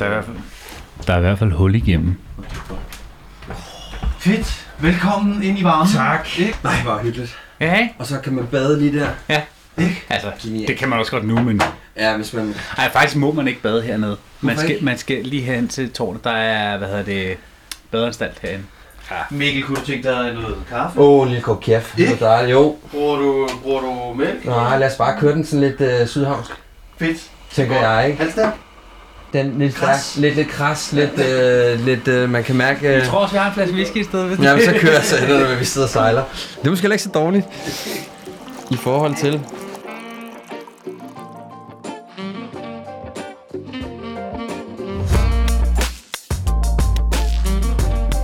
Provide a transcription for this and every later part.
Der er i hvert fald, der er i hvert fald hul igennem. Fedt. Velkommen ind i varmen. Tak. Ikke? Nej, hvor hyggeligt. Ja. Og så kan man bade lige der. ja. Ikke? Altså, Genialt. det kan man også godt nu, men... Ja, hvis man... Ej, faktisk må man ikke bade hernede. Man skal, ikke? man skal lige hen til tårnet. Der er, hvad hedder det, badeanstalt herinde. Mikkel, kunne du tænke dig noget kaffe? Åh, oh, en lille kop kæft. Det er dejligt. Jo. Bruger du, bruger du mælk? Nej, lad os bare køre den sådan lidt øh, sydhavnsk. Fedt. Tænker jeg, ikke? Halvs der? Den lidt Kras. stærk, lidt, lidt kras, lidt, øh, lidt, øh, man kan mærke... Øh, Jeg tror også, vi har en flaske whisky i stedet. Ja, men så kører jeg så når vi sidder og sejler. Det er måske heller ikke så dårligt. I forhold til...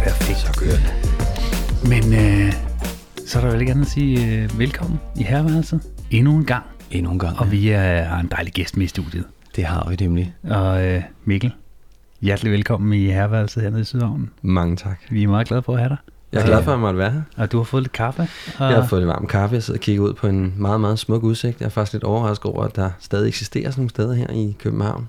Perfekt. Så kører det. Men øh, så er der vel ikke andet at sige øh, velkommen i herværelset. Endnu en gang. Endnu en gang. Og vi er, har en dejlig gæst med i studiet. Det har vi nemlig. Og øh, Mikkel, hjertelig velkommen i herværelset hernede i Sydhavnen. Mange tak. Vi er meget glade for at have dig. Jeg er glad for, at jeg måtte være her. Og du har fået lidt kaffe. Og Jeg har fået lidt varm kaffe. Jeg sidder og kigger ud på en meget, meget smuk udsigt. Jeg er faktisk lidt overrasket over, at der stadig eksisterer sådan nogle steder her i København.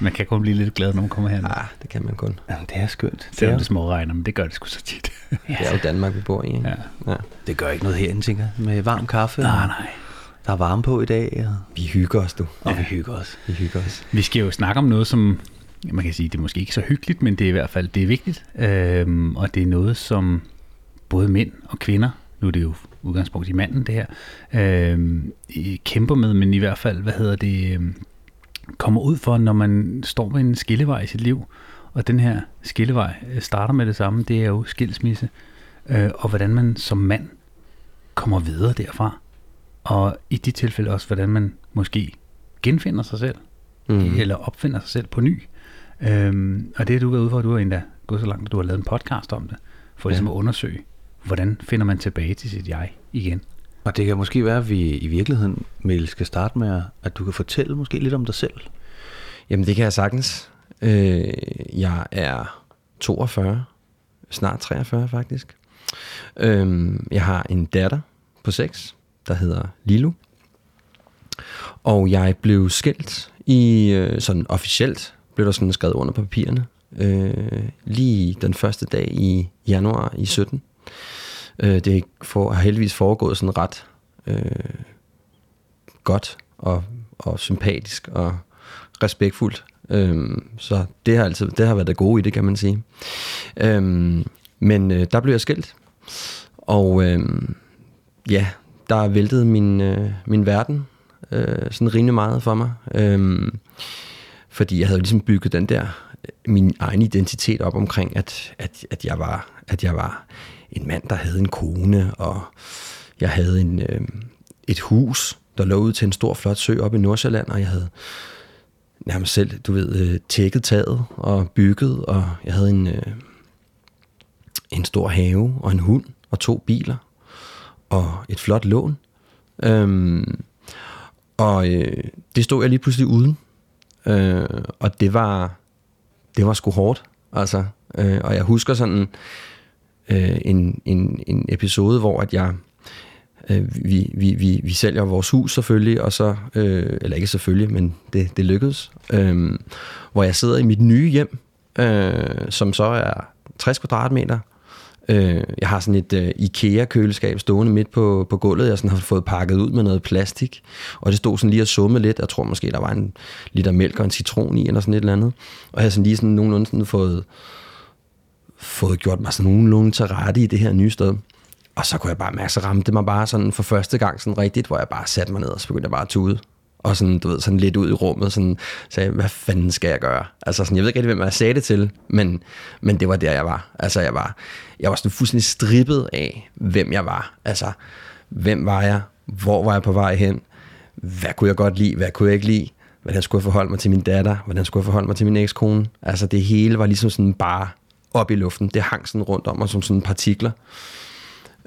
Man kan kun blive lidt glad, når man kommer herned. Ah, det kan man kun. Jamen, det er skønt. Selvom det små regner, men det gør det sgu så tit. Det er jo Danmark, vi bor i. Ikke? ja. Ja. det gør ikke noget herinde, tænker. Med varm kaffe. Nej, nej. Der er varme på i dag, og, Vi hygger os, du. og vi hygger os. Vi hygger os. Vi skal jo snakke om noget, som man kan sige, det er måske ikke så hyggeligt, men det er i hvert fald det er vigtigt. Øhm, og det er noget, som både mænd og kvinder, nu er det jo udgangspunkt i manden det her, øhm, kæmper med, men i hvert fald, hvad hedder det, øhm, kommer ud for, når man står ved en skillevej i sit liv. Og den her skillevej øh, starter med det samme, det er jo skilsmisse. Øh, og hvordan man som mand kommer videre derfra. Og i de tilfælde også, hvordan man måske genfinder sig selv Mm. eller opfinder sig selv på ny. Øhm, og det er du været ude for, at du har endda gået så langt, at du har lavet en podcast om det, for ligesom Ja. at undersøge, hvordan finder man tilbage til sit jeg igen. Og det kan måske være, at vi i virkeligheden, Mel, skal starte med, at du kan fortælle måske lidt om dig selv. Jamen, det kan jeg sagtens. Øh, jeg er 42, snart 43 faktisk. Øh, jeg har en datter på 6, der hedder Lilo. Og jeg blev skilt i, øh, sådan officielt, blev der sådan skrevet under på papirerne, øh, lige den første dag i januar i 17. Øh, det for, har heldigvis foregået sådan ret øh, godt og, og sympatisk og respektfuldt. Øhm, så det har altid det har været det gode i det, kan man sige. Øhm, men øh, der blev jeg skilt. Og øhm, ja, der væltede min, øh, min verden øh, sådan rimelig meget for mig. Øh, fordi jeg havde ligesom bygget den der, øh, min egen identitet op omkring, at, at, at, jeg var, at jeg var en mand, der havde en kone, og jeg havde en, øh, et hus, der lå ud til en stor, flot sø oppe i Nordsjælland, og jeg havde nærmest selv, du ved, øh, tækket taget og bygget, og jeg havde en, øh, en stor have og en hund og to biler og et flot lån. Øhm, og øh, det stod jeg lige pludselig uden. Øh, og det var, det var sgu hårdt. Altså, øh, og jeg husker sådan øh, en, en, en episode, hvor at jeg øh, vi, vi, vi, vi sælger vores hus selvfølgelig, og så, øh, eller ikke selvfølgelig, men det, det lykkedes, øh, hvor jeg sidder i mit nye hjem, øh, som så er 60 kvadratmeter. Øh, jeg har sådan et øh, IKEA-køleskab stående midt på, på gulvet, jeg sådan har fået pakket ud med noget plastik, og det stod sådan lige og summe lidt. Jeg tror måske, der var en liter mælk og en citron i, eller sådan et eller andet. Og jeg har sådan lige sådan nogenlunde sådan fået, fået gjort mig sådan nogenlunde til rette i det her nye sted. Og så kunne jeg bare mærke, så ramte mig bare sådan for første gang sådan rigtigt, hvor jeg bare satte mig ned, og så begyndte jeg bare at tude. Og sådan, du ved, sådan lidt ud i rummet, sådan sagde, hvad fanden skal jeg gøre? Altså sådan, jeg ved ikke rigtig, hvem jeg sagde det til, men, men det var der, jeg var. Altså jeg var, jeg var sådan fuldstændig strippet af, hvem jeg var. Altså, hvem var jeg? Hvor var jeg på vej hen? Hvad kunne jeg godt lide? Hvad kunne jeg ikke lide? Hvordan skulle jeg forholde mig til min datter? Hvordan skulle jeg forholde mig til min ekskone? Altså det hele var ligesom sådan bare op i luften. Det hang sådan rundt om mig som sådan partikler.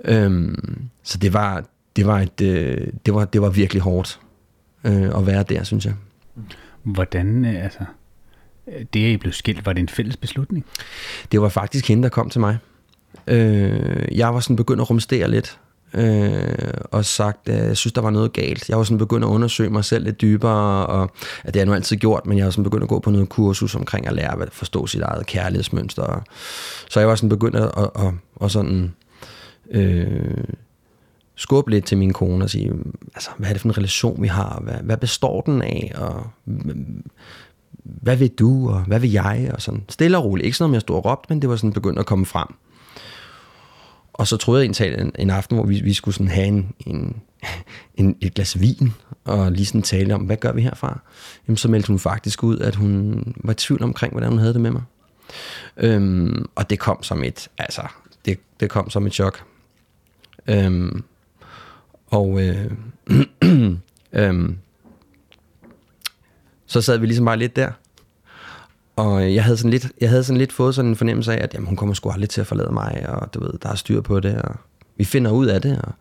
Øhm, så det var, det var, et, øh, det var, det var virkelig hårdt øh, at være der, synes jeg. Hvordan, øh, altså, det at I blev skilt, var det en fælles beslutning? Det var faktisk hende, der kom til mig. Øh, jeg var sådan begyndt at rumstere lidt. øh, og sagt, at jeg synes, der var noget galt. Jeg var sådan begyndt at undersøge mig selv lidt dybere, og at det har jeg nu altid gjort, men jeg var sådan begyndt at gå på noget kursus omkring at lære at forstå sit eget kærlighedsmønster. Så jeg var sådan begyndt at, at, at, at sådan, øh, skubbe lidt til min kone og sige, altså, hvad er det for en relation, vi har? Hvad, hvad består den af? Og, hvad vil du, og hvad vil jeg? Og sådan stille og roligt. Ikke sådan noget, jeg stod og råbte, men det var sådan begyndt at komme frem. Og så troede jeg egentlig en, en aften, hvor vi, vi skulle sådan have en, en, en, et glas vin, og lige sådan tale om, hvad gør vi herfra? Jamen, så meldte hun faktisk ud, at hun var i tvivl omkring, hvordan hun havde det med mig. Øhm, og det kom som et, altså, det, det kom som et chok. Øhm, og øh, øhm, så sad vi ligesom bare lidt der. Og jeg havde sådan lidt, jeg havde sådan lidt fået sådan en fornemmelse af, at jamen, hun kommer sgu aldrig til at forlade mig, og du ved, der er styr på det, og vi finder ud af det. Og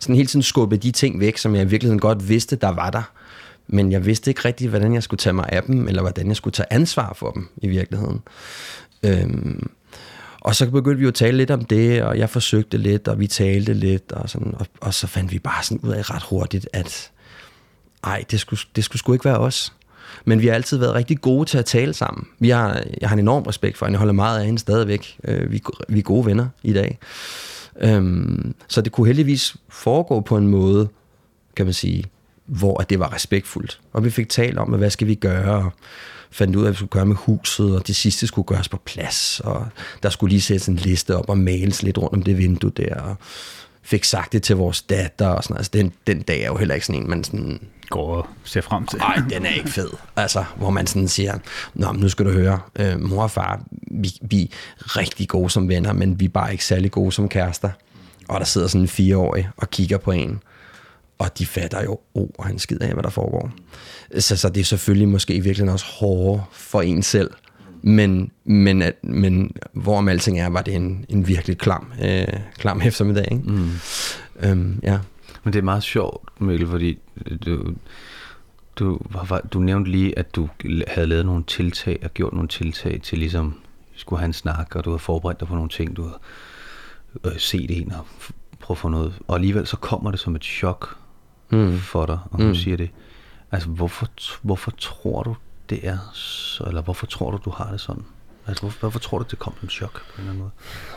sådan hele tiden skubbe de ting væk, som jeg i virkeligheden godt vidste, der var der. Men jeg vidste ikke rigtig, hvordan jeg skulle tage mig af dem, eller hvordan jeg skulle tage ansvar for dem i virkeligheden. Øhm, og så begyndte vi jo at tale lidt om det, og jeg forsøgte lidt, og vi talte lidt, og, sådan, og, og så fandt vi bare sådan ud af ret hurtigt, at ej, det skulle, det skulle sgu ikke være os. Men vi har altid været rigtig gode til at tale sammen. Vi har, jeg har en enorm respekt for hende. Jeg holder meget af hende stadigvæk. Øh, vi, vi er gode venner i dag. Øhm, så det kunne heldigvis foregå på en måde, kan man sige, hvor at det var respektfuldt. Og vi fik talt om, hvad skal vi gøre, og fandt ud af, hvad vi skulle gøre med huset, og det sidste skulle gøres på plads, og der skulle lige sættes en liste op og males lidt rundt om det vindue der, og fik sagt det til vores datter og sådan noget. Altså, den, den dag er jo heller ikke sådan en, man sådan... Går og ser frem til. Nej, den er ikke fed. Altså, hvor man sådan siger, Nå, nu skal du høre, øh, mor og far, vi, vi er rigtig gode som venner, men vi er bare ikke særlig gode som kærester. Og der sidder sådan en fireårig og kigger på en, og de fatter jo, oh, han skider af, hvad der foregår. Så, så det er selvfølgelig måske i virkeligheden også hårdere for en selv, men, men, at, men hvorom alting er, var det en, en virkelig klam, øh, klam eftermiddag. Ikke? Mm. Øhm, ja. Men det er meget sjovt, Mikkel, fordi du, du, du nævnte lige, at du havde lavet nogle tiltag og gjort nogle tiltag til ligesom, skulle have en snak, og du havde forberedt dig på nogle ting, du havde øh, set en og prøve at få noget. Og alligevel så kommer det som et chok mm. for dig, mm. du siger det. Altså, hvorfor, hvorfor tror du, det er så, eller hvorfor tror du, du har det sådan? Altså, hvorfor, hvorfor tror du, det kom som chok på en eller anden måde?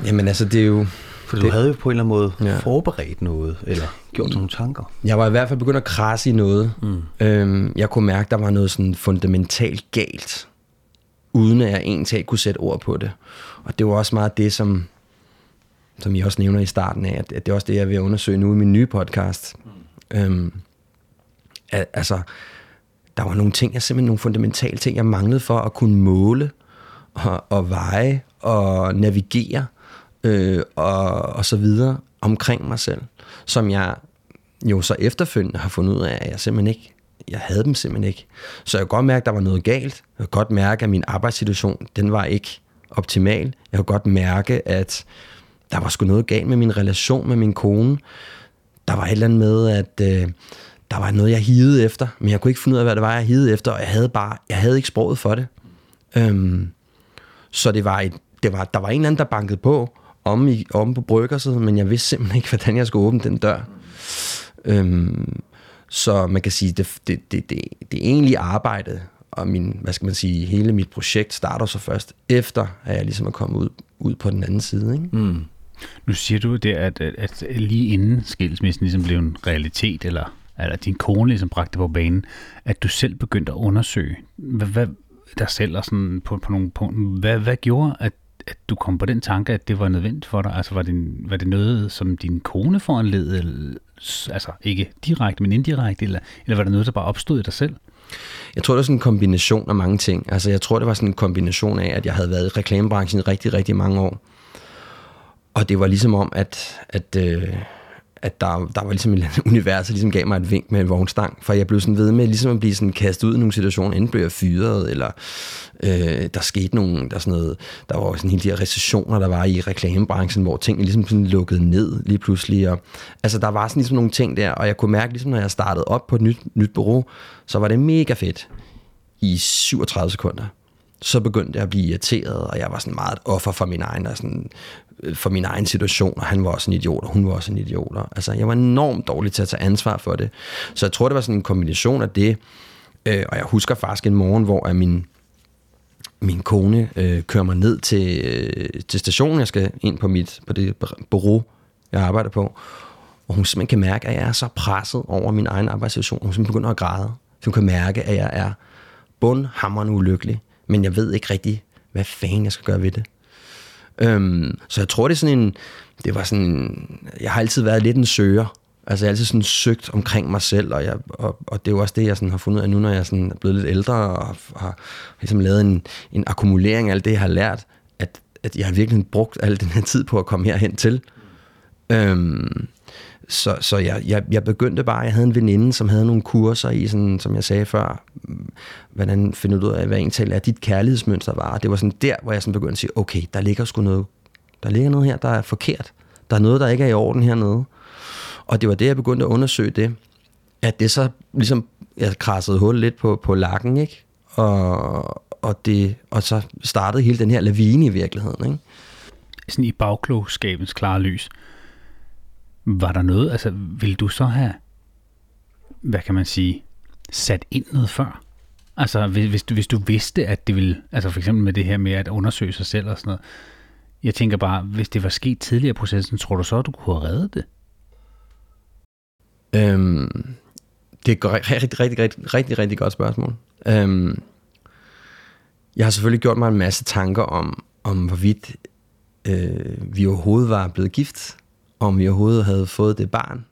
Jamen altså, det er jo... For det, du havde jo på en eller anden måde ja. forberedt noget, eller gjort nogle tanker. Jeg var i hvert fald begyndt at krasse i noget. Mm. Øhm, jeg kunne mærke, der var noget sådan fundamentalt galt, uden at jeg egentlig kunne sætte ord på det. Og det var også meget det, som, som I også nævner i starten af, at det er også det, jeg vil undersøge nu i min nye podcast. Mm. Øhm, altså, der var nogle ting, jeg simpelthen nogle fundamentale ting, jeg manglede for at kunne måle og, og veje og navigere øh, og, og så videre omkring mig selv, som jeg jo så efterfølgende har fundet ud af, at jeg simpelthen ikke, jeg havde dem simpelthen ikke. Så jeg kunne godt mærke, at der var noget galt. Jeg kunne godt mærke, at min arbejdssituation, den var ikke optimal. Jeg kunne godt mærke, at der var sgu noget galt med min relation med min kone. Der var et eller andet med, at øh, der var noget, jeg hidede efter, men jeg kunne ikke finde ud af, hvad det var, jeg hidede efter, og jeg havde bare, jeg havde ikke sproget for det. Øhm, så det var, et, det var, der var en eller anden, der bankede på, om, i, om på bryggersiden, men jeg vidste simpelthen ikke, hvordan jeg skulle åbne den dør. Øhm, så man kan sige, det, det, det, det, det egentlige arbejde, og min, hvad skal man sige, hele mit projekt starter så først efter, at jeg ligesom er kommet ud, ud på den anden side. Ikke? Mm. Nu siger du det, at, at, at lige inden skilsmissen ligesom blev en realitet, eller eller din kone ligesom bragte på banen, at du selv begyndte at undersøge hvad, hvad dig selv og sådan på, på nogle punkter. Hvad, hvad gjorde, at, at du kom på den tanke, at det var nødvendigt for dig? Altså var det, var det noget, som din kone foranledede, altså ikke direkte, men indirekte, eller, eller var det noget, der bare opstod i dig selv? Jeg tror, det var sådan en kombination af mange ting. Altså, jeg tror, det var sådan en kombination af, at jeg havde været i reklamebranchen i rigtig, rigtig mange år. Og det var ligesom om, at, at øh, at der, der var ligesom et univers, der ligesom gav mig et vink med en vognstang, for jeg blev sådan ved med ligesom at blive sådan kastet ud i nogle situationer, enten blev jeg fyret, eller øh, der skete nogle, der, sådan noget, der var sådan hele de her recessioner, der var i reklamebranchen, hvor tingene ligesom sådan lukkede ned lige pludselig, og altså der var sådan ligesom nogle ting der, og jeg kunne mærke ligesom, når jeg startede op på et nyt, nyt bureau, så var det mega fedt i 37 sekunder. så begyndte jeg at blive irriteret, og jeg var sådan meget et offer for min egen, og sådan, Øh, for min egen situation, og han var også en idiot, og hun var også en idiot. Og, altså, jeg var enormt dårlig til at tage ansvar for det. Så jeg tror, det var sådan en kombination af det, øh, og jeg husker faktisk en morgen, hvor at min, min kone øh, kører mig ned til, øh, til stationen, jeg skal ind på, mit, på det bureau, jeg arbejder på, og hun simpelthen kan mærke, at jeg er så presset over min egen arbejdssituation. Hun simpelthen begynder at græde. Så hun kan mærke, at jeg er bundhammerende ulykkelig, men jeg ved ikke rigtig, hvad fanden jeg skal gøre ved det. Øhm, så jeg tror, det er sådan en, det var sådan en, jeg har altid været lidt en søger. Altså jeg har altid sådan søgt omkring mig selv, og, jeg, og, og det er jo også det, jeg sådan har fundet ud af nu, når jeg sådan er blevet lidt ældre, og har, har ligesom lavet en, en akkumulering af alt det, jeg har lært, at, at jeg har virkelig brugt al den her tid på at komme herhen til. Øhm, så, så jeg, jeg, jeg begyndte bare, jeg havde en veninde, som havde nogle kurser i, sådan, som jeg sagde før, mm, hvordan finde ud af, hvad egentlig er dit kærlighedsmønster var. Det var sådan der, hvor jeg sådan begyndte at sige, okay, der ligger sgu noget, der ligger noget her, der er forkert. Der er noget, der ikke er i orden hernede. Og det var det, jeg begyndte at undersøge det. At det så ligesom, jeg krassede hul lidt på, på lakken, ikke? Og, og, det, og så startede hele den her lavine i virkeligheden, ikke? Sådan i bagklogskabens klare lys var der noget, altså vil du så have, hvad kan man sige, sat ind noget før? Altså hvis, hvis, du, hvis du vidste, at det ville, altså for eksempel med det her med at undersøge sig selv og sådan noget, jeg tænker bare, hvis det var sket tidligere i processen, tror du så, at du kunne have reddet det? Øhm, det er et rigtig, rigtig, rigtig, rigtig, rigtig godt spørgsmål. Øhm, jeg har selvfølgelig gjort mig en masse tanker om, om hvorvidt øh, vi overhovedet var blevet gift om vi overhovedet havde fået det barn,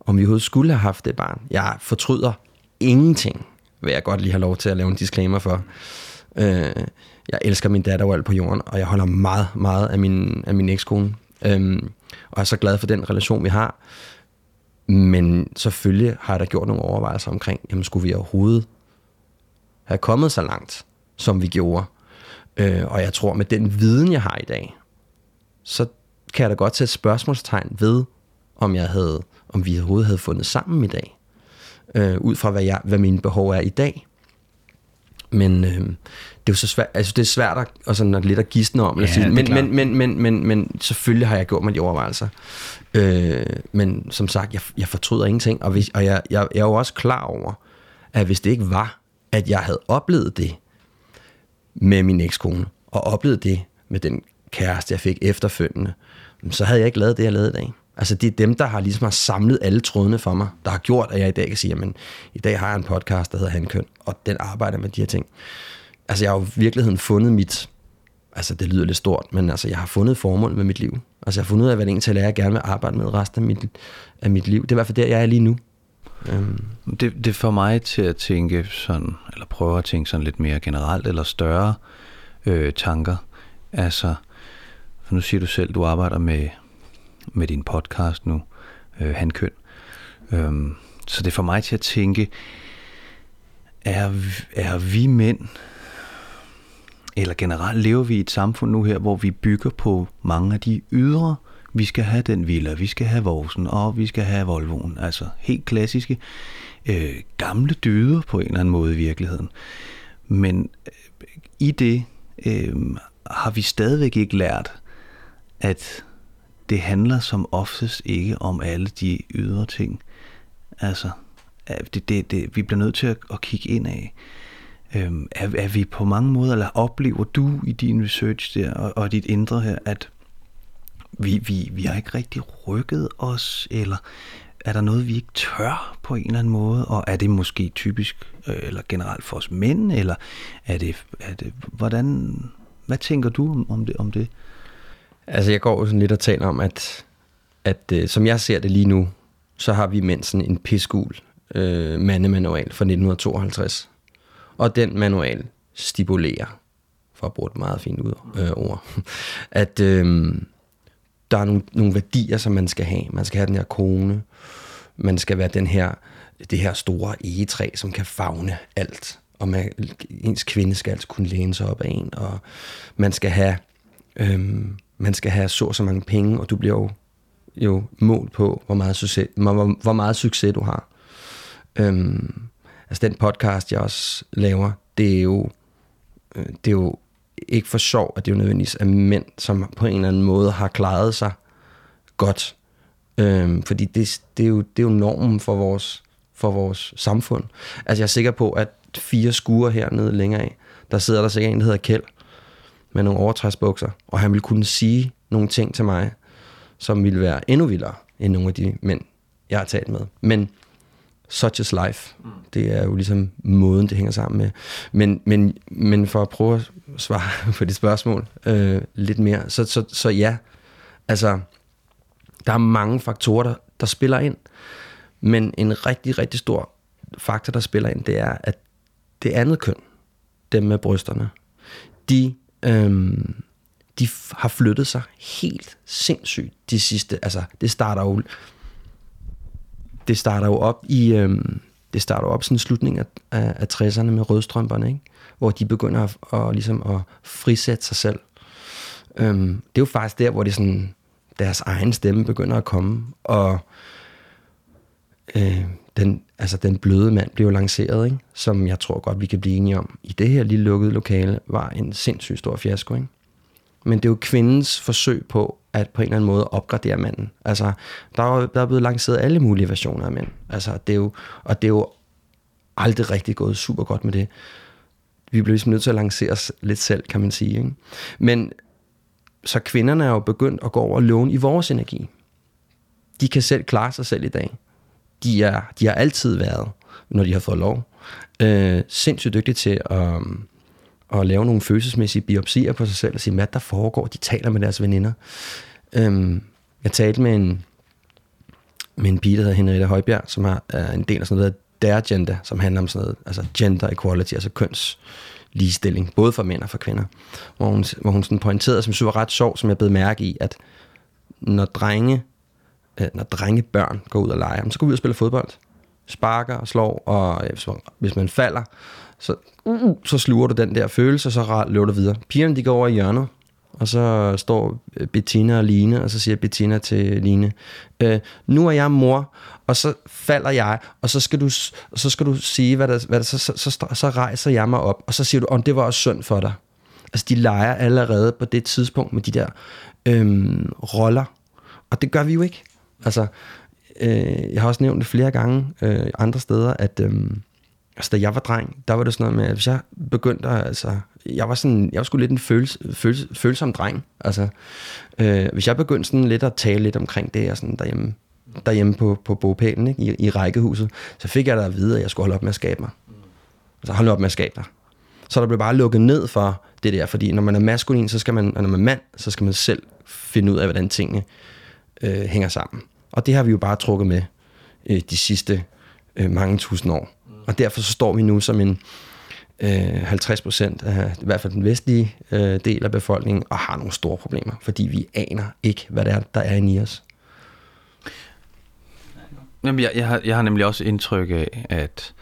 om vi overhovedet skulle have haft det barn. Jeg fortryder ingenting, vil jeg godt lige have lov til at lave en disclaimer for. Øh, jeg elsker min datter alt på jorden, og jeg holder meget, meget af min, af min ekskone. Øh, og er så glad for den relation, vi har. Men selvfølgelig har jeg da gjort nogle overvejelser omkring, jamen skulle vi overhovedet have kommet så langt, som vi gjorde. Øh, og jeg tror, med den viden, jeg har i dag, så kan jeg da godt sætte spørgsmålstegn ved, om jeg havde, om vi overhovedet havde fundet sammen i dag. Øh, ud fra hvad, jeg, hvad mine behov er i dag. Men øh, det er jo så svært, altså det er svært at, og sådan at lidt at gisne om. Ja, sige. Men, men, men, men, men, men, selvfølgelig har jeg gjort mig de overvejelser. Øh, men som sagt, jeg, jeg fortryder ingenting. Og, hvis, og jeg, jeg, jeg er jo også klar over, at hvis det ikke var, at jeg havde oplevet det med min ekskone, og oplevet det med den kæreste, jeg fik efterfølgende, så havde jeg ikke lavet det, jeg lavede i dag. Altså det er dem, der har ligesom har samlet alle trådene for mig, der har gjort, at jeg i dag kan sige, at i dag har jeg en podcast, der hedder Handkøn, og den arbejder med de her ting. Altså jeg har jo i virkeligheden fundet mit, altså det lyder lidt stort, men altså jeg har fundet formål med mit liv. Altså jeg har fundet ud af, hvad det egentlig er, jeg gerne vil arbejde med resten af mit, af mit liv. Det er i hvert fald der, jeg er lige nu. Um. Det, det får mig til at tænke sådan, eller prøve at tænke sådan lidt mere generelt, eller større øh, tanker. Altså, så nu siger du selv, du arbejder med, med din podcast nu, øh, Handkøn. Øhm, så det får mig til at tænke, er, er vi mænd, eller generelt lever vi i et samfund nu her, hvor vi bygger på mange af de ydre, vi skal have den villa, vi skal have Vorsen, og vi skal have Volvoen. Altså helt klassiske, øh, gamle dyder på en eller anden måde i virkeligheden. Men øh, i det øh, har vi stadigvæk ikke lært, at det handler som oftest ikke om alle de ydre ting. Altså, det, det, det, vi bliver nødt til at, at kigge ind af. Øhm, er, er vi på mange måder, eller oplever du i din research der, og, og dit indre her, at vi, vi, vi har ikke rigtig rykket os, eller er der noget, vi ikke tør på en eller anden måde, og er det måske typisk, øh, eller generelt for os mænd, eller er det, er det hvordan, hvad tænker du om det? Om det? Altså, jeg går jo sådan lidt og taler om, at, at øh, som jeg ser det lige nu, så har vi mænd sådan en piskul øh, mandemanual fra 1952. Og den manual stipulerer, for at bruge et meget fint ud, øh, ord, at øh, der er nogle, nogle værdier, som man skal have. Man skal have den her kone, man skal være den her, det her store egetræ, som kan fagne alt. Og man, ens kvinde skal altså kunne læne sig op af en, og man skal have Øh, man skal have så så mange penge, og du bliver jo, jo målt på, hvor meget succes, hvor, hvor meget succes du har. Øhm, altså den podcast, jeg også laver, det er jo øh, det er jo ikke for sjov, at det er jo nødvendigvis er mænd, som på en eller anden måde har klaret sig godt. Øhm, fordi det, det, er jo, det er jo normen for vores, for vores samfund. Altså jeg er sikker på, at fire skuer hernede længere af, der sidder der sikkert en, der hedder Kjeld, med nogle overtræsbukser, og han ville kunne sige nogle ting til mig, som ville være endnu vildere end nogle af de mænd, jeg har talt med. Men such is life. Det er jo ligesom måden, det hænger sammen med. Men, men, men for at prøve at svare på det spørgsmål øh, lidt mere, så, så, så ja, altså, der er mange faktorer, der, der spiller ind. Men en rigtig, rigtig stor faktor, der spiller ind, det er, at det andet køn, dem med brysterne, de, øhm, de har flyttet sig helt sindssygt de sidste, altså det starter jo, det starter jo op i, øhm, det starter jo op sådan slutningen af, af, af 60'erne med rødstrømperne, ikke? hvor de begynder at, at, ligesom at frisætte sig selv. Øhm, det er jo faktisk der, hvor det sådan, deres egen stemme begynder at komme, og øh, den, altså den bløde mand blev lanceret, ikke? som jeg tror godt, vi kan blive enige om, i det her lille lukkede lokale, var en sindssygt stor fiasko. Ikke? Men det er jo kvindens forsøg på at på en eller anden måde opgradere manden. Altså, der er, der er blevet lanceret alle mulige versioner af mænd. Altså, det er jo, og det er jo aldrig rigtig gået super godt med det. Vi blev ligesom nødt til at lancere os lidt selv, kan man sige. Ikke? Men så kvinderne er jo begyndt at gå over og låne i vores energi. De kan selv klare sig selv i dag. De, er, de har altid været, når de har fået lov, øh, sindssygt dygtige til at, um, at lave nogle følelsesmæssige biopsier på sig selv og sige, hvad der foregår. De taler med deres veninder. Øh, jeg talte med en, med en pige, der hedder Henriette Højbjerg, som er, er en del af sådan noget, der er Agenda, som handler om sådan noget, altså gender equality, altså køns ligestilling, både for mænd og for kvinder. Hvor hun, hvor hun sådan pointerede, som jeg synes var ret sjov, som jeg blev mærke i, at når drenge, øh, når drengebørn går ud og leger, så går vi ud og spiller fodbold. Sparker og slår, og øh, hvis, man, hvis man falder, så, uh, uh så sluger du den der følelse, og så løber du videre. Pigerne, de går over i hjørnet, og så står øh, Bettina og Line, og så siger Bettina til Line, øh, nu er jeg mor, og så falder jeg, og så skal du, så skal du sige, hvad der, hvad der så, så, så, så rejser jeg mig op, og så siger du, om det var også synd for dig. Altså, de leger allerede på det tidspunkt med de der øhm, roller, og det gør vi jo ikke. Altså, øh, jeg har også nævnt det flere gange øh, andre steder, at øh, altså, da jeg var dreng, der var det sådan noget med, at hvis jeg begyndte at, altså, jeg var sådan, jeg var sgu lidt en føls, føls, følsom dreng. Altså, øh, hvis jeg begyndte sådan lidt at tale lidt omkring det, og sådan derhjemme, derhjemme på, på bogpælen, ikke? I, i rækkehuset, så fik jeg da at vide, at jeg skulle holde op med at skabe mig. Altså holde op med at skabe dig. Så der blev bare lukket ned for det der, fordi når man er maskulin, så skal man, og når man er mand, så skal man selv finde ud af, hvordan tingene øh, hænger sammen. Og det har vi jo bare trukket med øh, de sidste øh, mange tusind år. Og derfor så står vi nu som en øh, 50 procent af i hvert fald den vestlige øh, del af befolkningen og har nogle store problemer, fordi vi aner ikke, hvad det er, der er inde i os. Jamen, jeg, jeg, har, jeg har nemlig også indtryk af, at,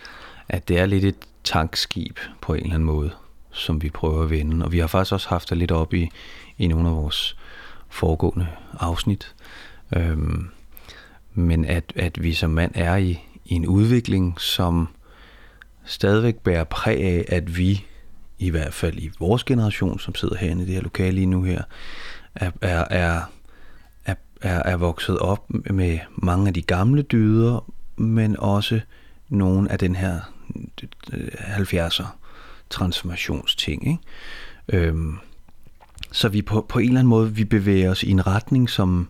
at det er lidt et tankskib på en eller anden måde, som vi prøver at vende. Og vi har faktisk også haft det lidt op i, i nogle af vores foregående afsnit. Øhm, men at, at vi som mand er i, i en udvikling, som stadigvæk bærer præg af, at vi, i hvert fald i vores generation, som sidder herinde i det her lokale lige nu her, er, er, er, er, er, er vokset op med mange af de gamle dyder, men også nogle af den her øh, 70'er transformationsting. Ikke? Øhm, så vi på, på en eller anden måde, vi bevæger os i en retning, som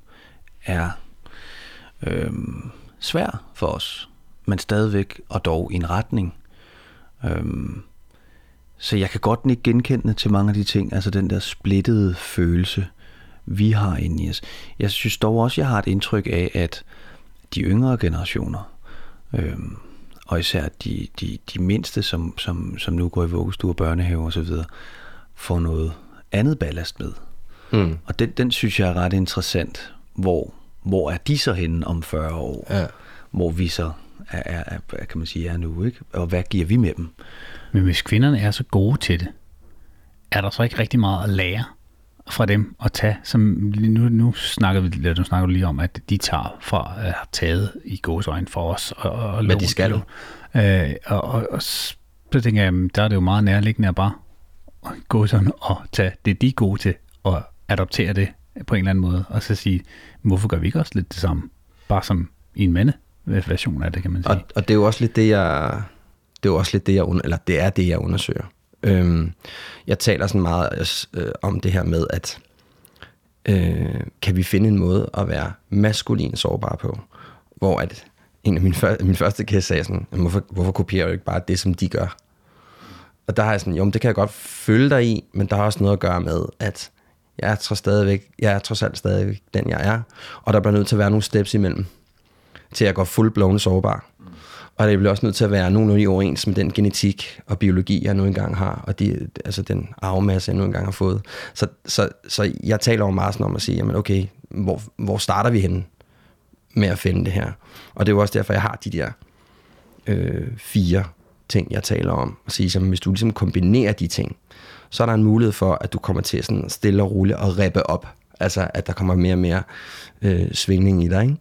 er øhm, svær for os, men stadigvæk og dog i en retning. Øhm, så jeg kan godt ikke genkende til mange af de ting, altså den der splittede følelse, vi har inde i os. Jeg synes dog også, jeg har et indtryk af, at de yngre generationer, øhm, og især de, de, de mindste, som, som, som nu går i vuggestue og børnehave osv., får noget andet ballast med. Mm. Og den, den synes jeg er ret interessant. Hvor, hvor er de så henne om 40 år? Ja. Hvor vi så er, er, er, kan man sige, er nu, ikke? Og hvad giver vi med dem? Men hvis kvinderne er så gode til det, er der så ikke rigtig meget at lære fra dem at tage, som nu, nu snakker vi nu snakker du lige om, at de tager fra, uh, har taget i gåsøjne for os. Og, og Hvad de skal. Uh, og, og, og, så tænker jeg, der er det jo meget nærliggende at bare gå sådan og tage det, de er gode til, og adoptere det på en eller anden måde, og så sige, hvorfor gør vi ikke også lidt det samme? Bare som i en mande version af det, kan man sige. Og, og det er jo også lidt det, jeg, det er jo også lidt det, jeg, under, eller det er det, jeg undersøger. Øhm, jeg taler sådan meget øh, om det her med, at øh, kan vi finde en måde at være maskulin sårbar på, hvor at en af mine, før, min første kæst sagde sådan, hvorfor, hvorfor kopierer du ikke bare det, som de gør? Og der har jeg sådan, jo, men det kan jeg godt følge dig i, men der har også noget at gøre med, at jeg er trods, stadigvæk, jeg er trods alt stadigvæk den, jeg er, og der bliver nødt til at være nogle steps imellem, til at gå full sårbar. Og det bliver også nødt til at være nogenlunde i overens med den genetik og biologi, jeg nu engang har, og de, altså den arvemasse, jeg nu engang har fået. Så, så, så jeg taler om meget sådan om at sige, jamen okay, hvor, hvor starter vi henne med at finde det her? Og det er jo også derfor, jeg har de der øh, fire ting, jeg taler om. Og sige, jamen, hvis du ligesom kombinerer de ting, så er der en mulighed for, at du kommer til sådan stille og roligt og rippe op. Altså, at der kommer mere og mere øh, svingning i dig, ikke?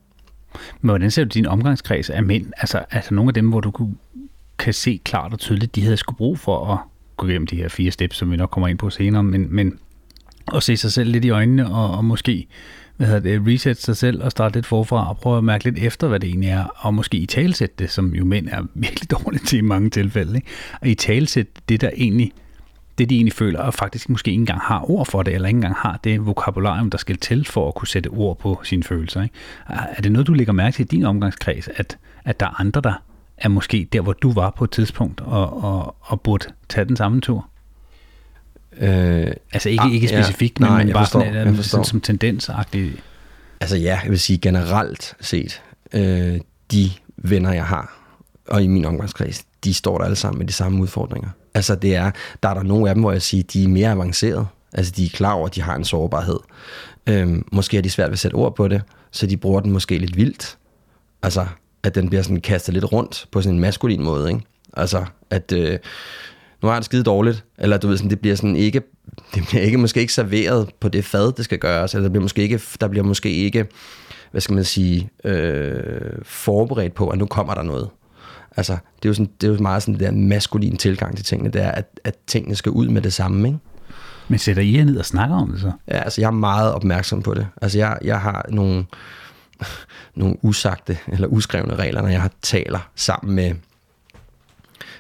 Men hvordan ser du din omgangskreds af mænd? Altså, altså nogle af dem, hvor du kunne, kan se klart og tydeligt, de havde skulle brug for at gå igennem de her fire steps, som vi nok kommer ind på senere, men, men at se sig selv lidt i øjnene og, og måske hvad hedder det, reset sig selv og starte lidt forfra og prøve at mærke lidt efter, hvad det egentlig er, og måske i talsætte det, som jo mænd er virkelig dårligt til i mange tilfælde. Ikke? Og i talsætte det, der egentlig det, de egentlig føler, og faktisk måske ikke engang har ord for det, eller ikke engang har det vokabularium, der skal til for at kunne sætte ord på sine følelser. Ikke? Er det noget, du lægger mærke til i din omgangskreds, at, at der er andre, der er måske der, hvor du var på et tidspunkt, og, og, og burde tage den samme tur? Øh, altså ikke, ah, ikke specifikt, ja, men, men bare forstår, sådan, sådan, som tendensagtigt. Altså ja, jeg vil sige generelt set, øh, de venner, jeg har, og i min omgangskreds, de står der alle sammen med de samme udfordringer. Altså det er, der er der nogle af dem, hvor jeg siger, de er mere avancerede. Altså de er klar over, at de har en sårbarhed. Øhm, måske er de svært ved at sætte ord på det, så de bruger den måske lidt vildt. Altså, at den bliver sådan kastet lidt rundt på sådan en maskulin måde, ikke? Altså, at øh, nu har det skide dårligt, eller du ved, sådan, det bliver sådan ikke, det bliver ikke, måske ikke serveret på det fad, det skal gøres, eller der bliver måske ikke, der bliver måske ikke, hvad skal man sige, øh, forberedt på, at nu kommer der noget. Altså, det er jo, sådan, det er jo meget sådan der maskulin tilgang til tingene, det er, at, at tingene skal ud med det samme, ikke? Men sætter I jer ned og snakker om det så? Ja, altså jeg er meget opmærksom på det. Altså jeg, jeg har nogle, nogle usagte eller uskrevne regler, når jeg har taler sammen med,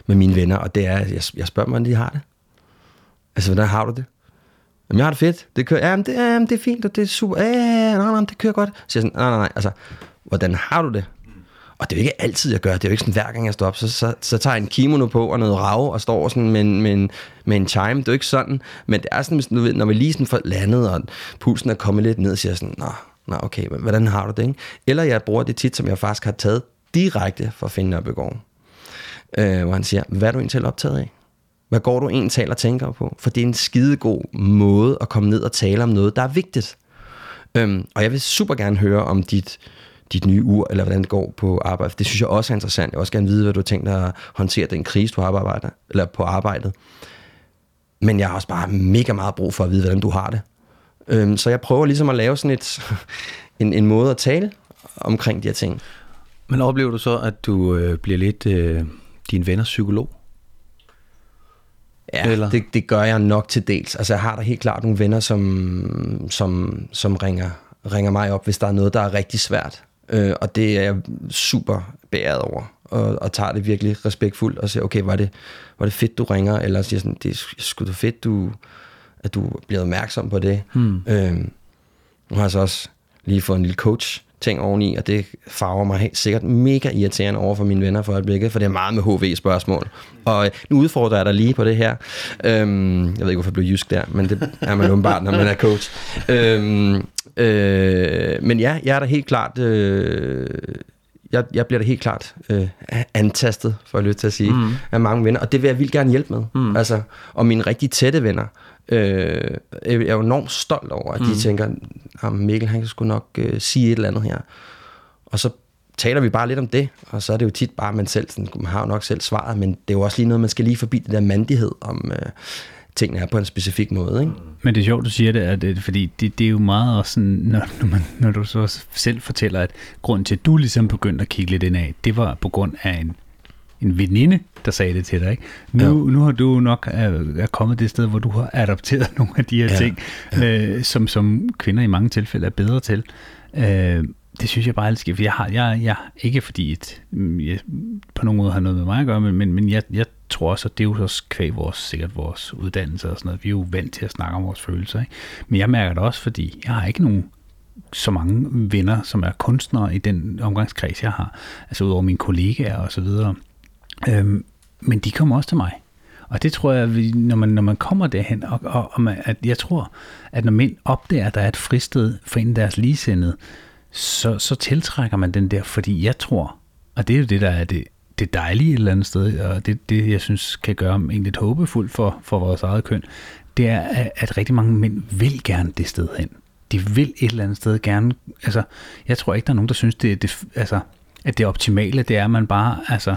med mine venner, og det er, jeg, jeg spørger dem, hvordan de har det. Altså, hvordan har du det? Jamen, jeg har det fedt. Det kører, jamen, det, jamen, det er fint, og det er super. Ja, nej, nej, det kører godt. Så jeg sådan, nej, nej, nej, altså, hvordan har du det? Og det er jo ikke altid, jeg gør. Det er jo ikke sådan, hver gang jeg står op, så, så, så tager jeg en kimono på og noget rav og står sådan med, med, en, med en chime. Det er jo ikke sådan. Men det er sådan, hvis, du ved, når vi lige sådan får landet, og pulsen er kommet lidt ned, så siger jeg sådan, nå, nå okay, hvordan har du det? Ikke? Eller jeg bruger det tit, som jeg faktisk har taget direkte fra Finn Nørbegaard. Øh, hvor han siger, hvad er du egentlig optaget af? Hvad går du egentlig og tænker på? For det er en skidegod måde at komme ned og tale om noget, der er vigtigt. Øhm, og jeg vil super gerne høre om dit dit nye ur, eller hvordan det går på arbejde. Det synes jeg også er interessant. Jeg vil også gerne vide, hvad du har tænkt dig at håndtere den krise, du har arbejdet, eller på arbejdet. Men jeg har også bare mega meget brug for at vide, hvordan du har det. Øhm, så jeg prøver ligesom at lave sådan et, en, en måde at tale omkring de her ting. Men oplever du så, at du øh, bliver lidt øh, din venners psykolog? Ja, Eller? Det, det gør jeg nok til dels. Altså jeg har da helt klart nogle venner, som, som, som ringer, ringer mig op, hvis der er noget, der er rigtig svært. Øh, og det er jeg super beæret over, og, og tager det virkelig respektfuldt, og siger, okay, var det, var det fedt, du ringer, eller siger sådan, det er sgu da fedt, du, at du bliver opmærksom på det. Hmm. Øh, nu har jeg så også lige fået en lille coach, ting oveni, og det farver mig helt sikkert mega irriterende over for mine venner for øjeblikket, for det er meget med HV-spørgsmål. Og nu udfordrer jeg dig lige på det her. Øhm, jeg ved ikke, hvorfor jeg blev jysk der, men det er man åbenbart, når man er coach. Øhm, Øh, men ja, jeg er da helt klart... Øh, jeg, jeg bliver da helt klart øh, antastet, for at lytte til at sige, mm. af mange venner, og det vil jeg vildt gerne hjælpe med. Mm. Altså, og mine rigtig tætte venner, øh, jeg er jo enormt stolt over, at mm. de tænker, at Mikkel, han kan sgu nok øh, sige et eller andet her. Og så taler vi bare lidt om det, og så er det jo tit bare, man selv sådan, man har jo nok selv svaret, men det er jo også lige noget, man skal lige forbi det der mandighed om, øh, tingene er på en specifik måde. Ikke? Men det er sjovt, du siger det, at fordi det, det er jo meget også sådan, når, når, man, når du så selv fortæller, at grund til, at du ligesom begyndte at kigge lidt ind af, det var på grund af en en veninde, der sagde det til dig. Ikke? Nu, ja. nu har du nok er, er kommet det sted, hvor du har adopteret nogle af de her Ja, ting, Øh, som, som kvinder i mange tilfælde er bedre til. Øh, det synes jeg bare er skidt, for jeg har, jeg, jeg, ikke fordi et, mm, jeg på nogen måde har noget med mig at gøre, men, men, men jeg, jeg tror også, at det er jo så kvæg vores, sikkert vores uddannelse og sådan noget. Vi er jo vant til at snakke om vores følelser, ikke? Men jeg mærker det også, fordi jeg har ikke nogen så mange venner, som er kunstnere i den omgangskreds, jeg har. Altså udover mine kollegaer og så videre. Øhm, men de kommer også til mig. Og det tror jeg, vi- når man, når man kommer derhen, og, og, og man, at jeg tror, at når mænd opdager, at der er et fristed for en af deres ligesindede, så, så tiltrækker man den der, fordi jeg tror, og det er jo det, der er det, det dejlige et eller andet sted, og det, det jeg synes kan gøre mig lidt håbefuld for, for vores eget køn, det er, at, at rigtig mange mænd vil gerne det sted hen. De vil et eller andet sted gerne, altså, jeg tror ikke, der er nogen, der synes, det, det, altså, at det optimale, det er, at man bare, altså,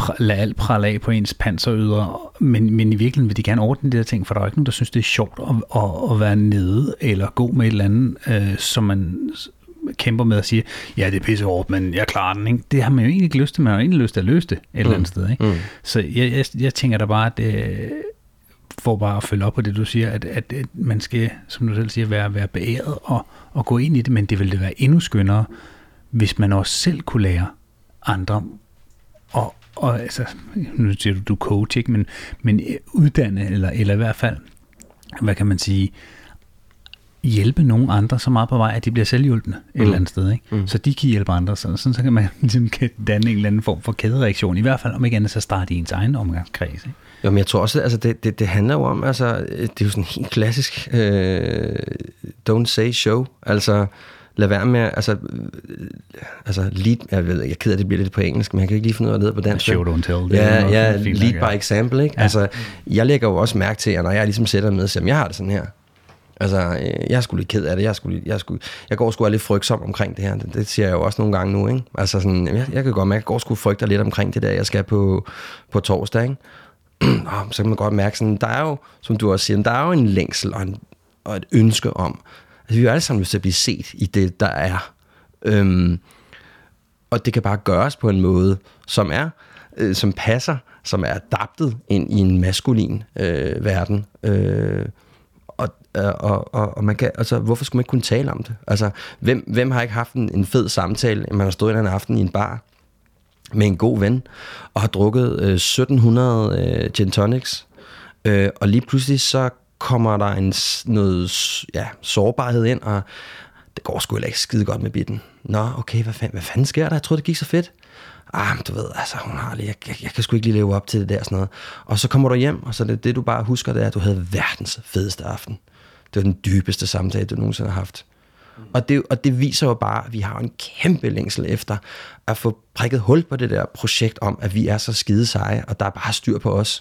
pr- lade alt prale af på ens panseryder, men, men i virkeligheden vil de gerne ordne de der ting, for der er jo ikke nogen, der synes, det er sjovt at, at, at være nede eller gå med et eller andet, øh, som man kæmper med at sige, ja, det er pisse hårdt, men jeg klarer den. Ikke? Det har man jo egentlig ikke lyst til, man har jo egentlig lyst til at løse det et eller andet sted. Ikke? Mm. Så jeg, jeg, jeg tænker da bare, at øh, for bare at følge op på det, du siger, at, at, at man skal, som du selv siger, være, være beæret og, og gå ind i det, men det ville det være endnu skønnere, hvis man også selv kunne lære andre og, og altså, nu siger du, du coach, ikke? Men, men øh, uddanne, eller, eller i hvert fald, hvad kan man sige, hjælpe nogle andre så meget på vej, at de bliver selvhjulpende et Mm. eller andet sted. Ikke? Mm. Så de kan hjælpe andre, så, sådan, så kan man ligesom kan danne en eller anden form for kædereaktion. I hvert fald, om ikke andet, så starte i ens egen omgangskreds. Ikke? Jo, men jeg tror også, altså det, det, det handler jo om, altså det er jo sådan helt klassisk øh, don't say show, altså lad være med, altså, øh, altså lead, jeg ved, jeg er ked af, at det bliver lidt på engelsk, men jeg kan ikke lige finde ud af det på dansk. Show don't tell. det Ja, ja, lead by example, ikke? Ja. Altså, jeg lægger jo også mærke til, at når jeg ligesom sætter siger, "Jamen, jeg har det sådan her, Altså, øh, jeg er sgu lidt ked af det. Jeg, er sgu, lidt- jeg, er sgu, jeg går sgu lidt frygtsom omkring det her. Det, det siger jeg jo også nogle gange nu, ikke? Altså sådan, jeg, jeg kan godt mærke, at jeg går sgu frygter lidt omkring det der, jeg skal på, på torsdag, ikke? Nå, så kan man godt mærke sådan, der er jo, som du også siger, der er jo en længsel og, en, og et ønske om, altså vi er jo alle sammen lyst til at blive set i det, der er. Øhm, og det kan bare gøres på en måde, som er, øh, som passer, som er adaptet ind i en maskulin øh, verden. Øh, Øh, og, øh, og, og, man kan, altså, hvorfor skulle man ikke kunne tale om det? Altså, hvem, hvem har ikke haft en, en fed samtale? Man har stået en anden aften i en bar med en god ven, og har drukket øh, 1700 øh, gin tonics, øh, og lige pludselig så kommer der en, noget ja, sårbarhed ind, og det går sgu heller ikke skide godt med bitten. Nå, okay, hvad fanden, hvad fanden sker der? Jeg troede, det gik så fedt. Ah, men du ved, altså, hun har lige, jeg, jeg, jeg kan sgu ikke lige leve op til det der sådan noget. Og så kommer du hjem, og så det, det du bare husker, det er, at du havde verdens fedeste aften. Det var den dybeste samtale, du nogensinde har haft. Og det, og det viser jo bare, at vi har en kæmpe længsel efter at få prikket hul på det der projekt om, at vi er så skide seje, og der er bare styr på os.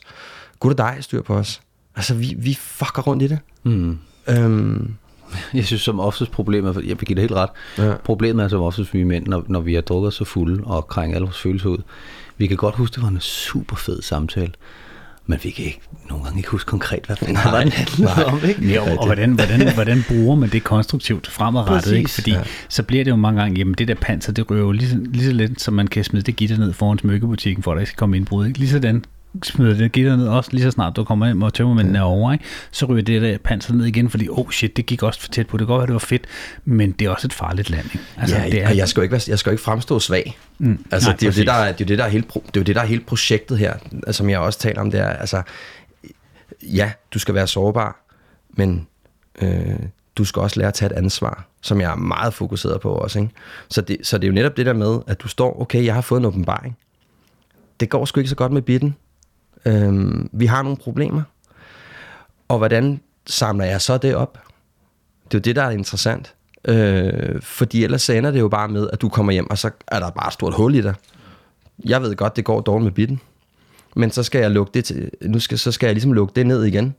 Gud og dig styr på os. Altså, vi, vi fucker rundt i det. Mm. Øhm, Jeg synes som oftest problemet, jeg vil give det helt ret, Ja. problemet er som oftest vi mænd, når, når vi er drukket så fulde og krænger alle vores følelser ud. Vi kan godt huske, det var en super fed samtale, men vi kan ikke, nogle gange ikke huske konkret, hvad fanden Nej, var den handlede om, ikke? Ja, og, hvordan, hvordan, hvordan bruger man det konstruktivt fremadrettet? Præcis, ikke? Fordi ja. så bliver det jo mange gange, jamen det der panser, det jo lige, så- lige så let, som man kan smide det gitter ned foran smykkebutikken, for at der ikke skal komme indbrud. Ikke? Lige sådan smider det gitter ned også, lige så snart du kommer hjem og tømmermænden er over, ikke? så ryger det der panser ned igen, fordi oh shit, det gik også for tæt på. Det kan godt være, det var fedt, men det er også et farligt land. Ikke? Altså, ja, det og jeg skal jo ikke, være, jeg skal jo ikke fremstå svag. Mm, Altså, nej, det, er jo det, der, er- det, er jo det, der er hele, det er jo det, der er hele projektet her, altså, som jeg også taler om, det er, altså, ja, du skal være sårbar, men øh, du skal også lære at tage et ansvar, som jeg er meget fokuseret på også. Ikke? Så, det, så det er jo netop det der med, at du står, okay, jeg har fået en åbenbaring. Det går sgu ikke så godt med bitten. Øhm, vi har nogle problemer. Og hvordan samler jeg så det op? Det er jo det, der er interessant. Øh, fordi ellers så ender det jo bare med, at du kommer hjem, og så er der bare et stort hul i dig. Jeg ved godt, det går dårligt med bitten. Men så skal jeg lukke det til, nu skal, så skal jeg ligesom lukke det ned igen.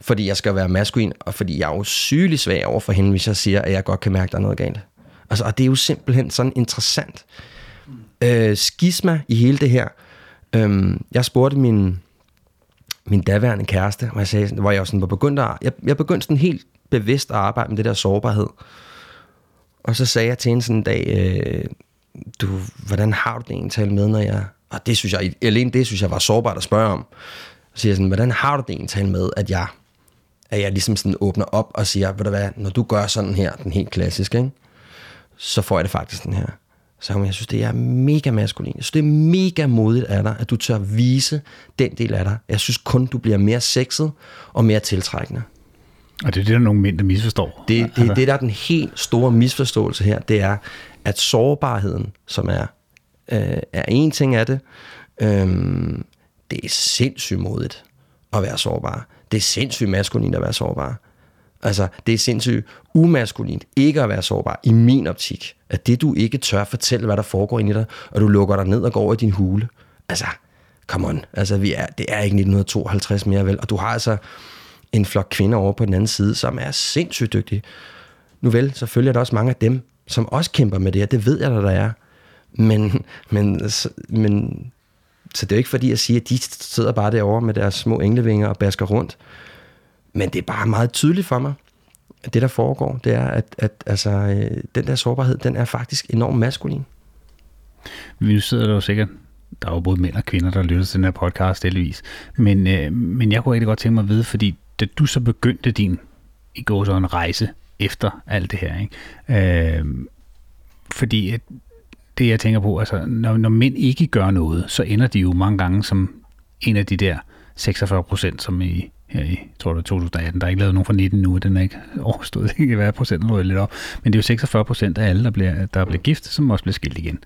Fordi jeg skal være maskulin, og fordi jeg er jo sygelig svag over for hende, hvis jeg siger, at jeg godt kan mærke, at der er noget galt. Altså, og det er jo simpelthen sådan interessant øh, skisma i hele det her. Øhm, jeg spurgte min, min daværende kæreste, hvor jeg, sagde, hvor jeg, sådan var begyndt at, jeg, jeg begyndte sådan helt bevidst at arbejde med det der sårbarhed. Og så sagde jeg til hende sådan en dag, øh, du, hvordan har du det egentlig talt med, når jeg, Og det synes jeg, alene det synes jeg var sårbart at spørge om. Så siger jeg sådan, hvordan har du det egentlig med, at jeg, at jeg ligesom sådan åbner op og siger, ved du hvad, når du gør sådan her, den helt klassiske, ikke? så får jeg det faktisk den her. Så jeg synes, det er mega maskulin. Jeg synes, det er mega modigt af dig, at du tør vise den del af dig. Jeg synes kun, du bliver mere sexet og mere tiltrækkende. Og det er det, der er nogle mænd, der misforstår. Det, det, altså. det, der er den helt store misforståelse her, det er, at sårbarheden, som er, øh, er en ting af det, øh, det er sindssygt modigt at være sårbar. Det er sindssygt maskulin at være sårbar. Altså, det er sindssygt umaskulint ikke at være sårbar, i min optik. At det, du ikke tør fortælle, hvad der foregår inde i dig, og du lukker dig ned og går over i din hule. Altså, come on. Altså, vi er, det er ikke 1952 mere, vel? Og du har altså en flok kvinder over på den anden side, som er sindssygt dygtige. Nu vel, selvfølgelig er der også mange af dem, som også kæmper med det her. Det ved jeg, der, der er. Men, men, men så det er jo ikke fordi, jeg siger, at de sidder bare derovre med deres små englevinger og basker rundt. Men det er bare meget tydeligt for mig, at det, der foregår, det er, at, at altså, øh, den der sårbarhed, den er faktisk enormt maskulin. Nu sidder der jo sikkert, der er jo både mænd og kvinder, der lytter til den her podcast, heldigvis. Men, øh, men jeg kunne rigtig godt tænke mig at vide, fordi da du så begyndte din, i går så en rejse efter alt det her, ikke? Øh, fordi at det, jeg tænker på, altså, når, når mænd ikke gør noget, så ender de jo mange gange som en af de der 46 procent, som i her i, tror det 2018. Der er ikke lavet nogen fra 19 nu, den er ikke overstået. Det kan være procenten lidt op. Men det er jo 46 procent af alle, der bliver, der bliver gift, som også bliver skilt igen.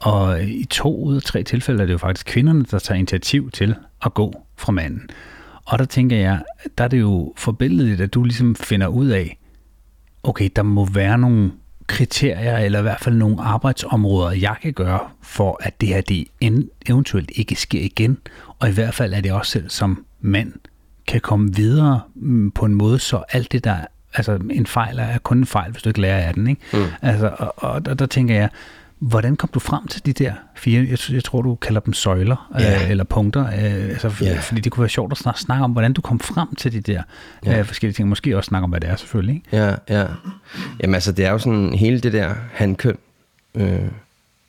Og i to ud af tre tilfælde er det jo faktisk kvinderne, der tager initiativ til at gå fra manden. Og der tænker jeg, der er det jo forbilledeligt, at du ligesom finder ud af, okay, der må være nogle kriterier, eller i hvert fald nogle arbejdsområder, jeg kan gøre, for at det her det eventuelt ikke sker igen. Og i hvert fald er det også selv som mand kan komme videre mm, på en måde, så alt det der, altså en fejl er kun en fejl, hvis du ikke lærer af den, ikke? Mm. Altså, og, og, og der tænker jeg, hvordan kom du frem til de der fire, jeg, jeg tror du kalder dem søjler, yeah. øh, eller punkter, øh, altså, yeah. fordi det kunne være sjovt at snakke, snakke om, hvordan du kom frem til de der yeah. øh, forskellige ting, måske også snakke om, hvad det er selvfølgelig, ikke? Ja, ja. Jamen altså, det er jo sådan, hele det der handkøn, øh,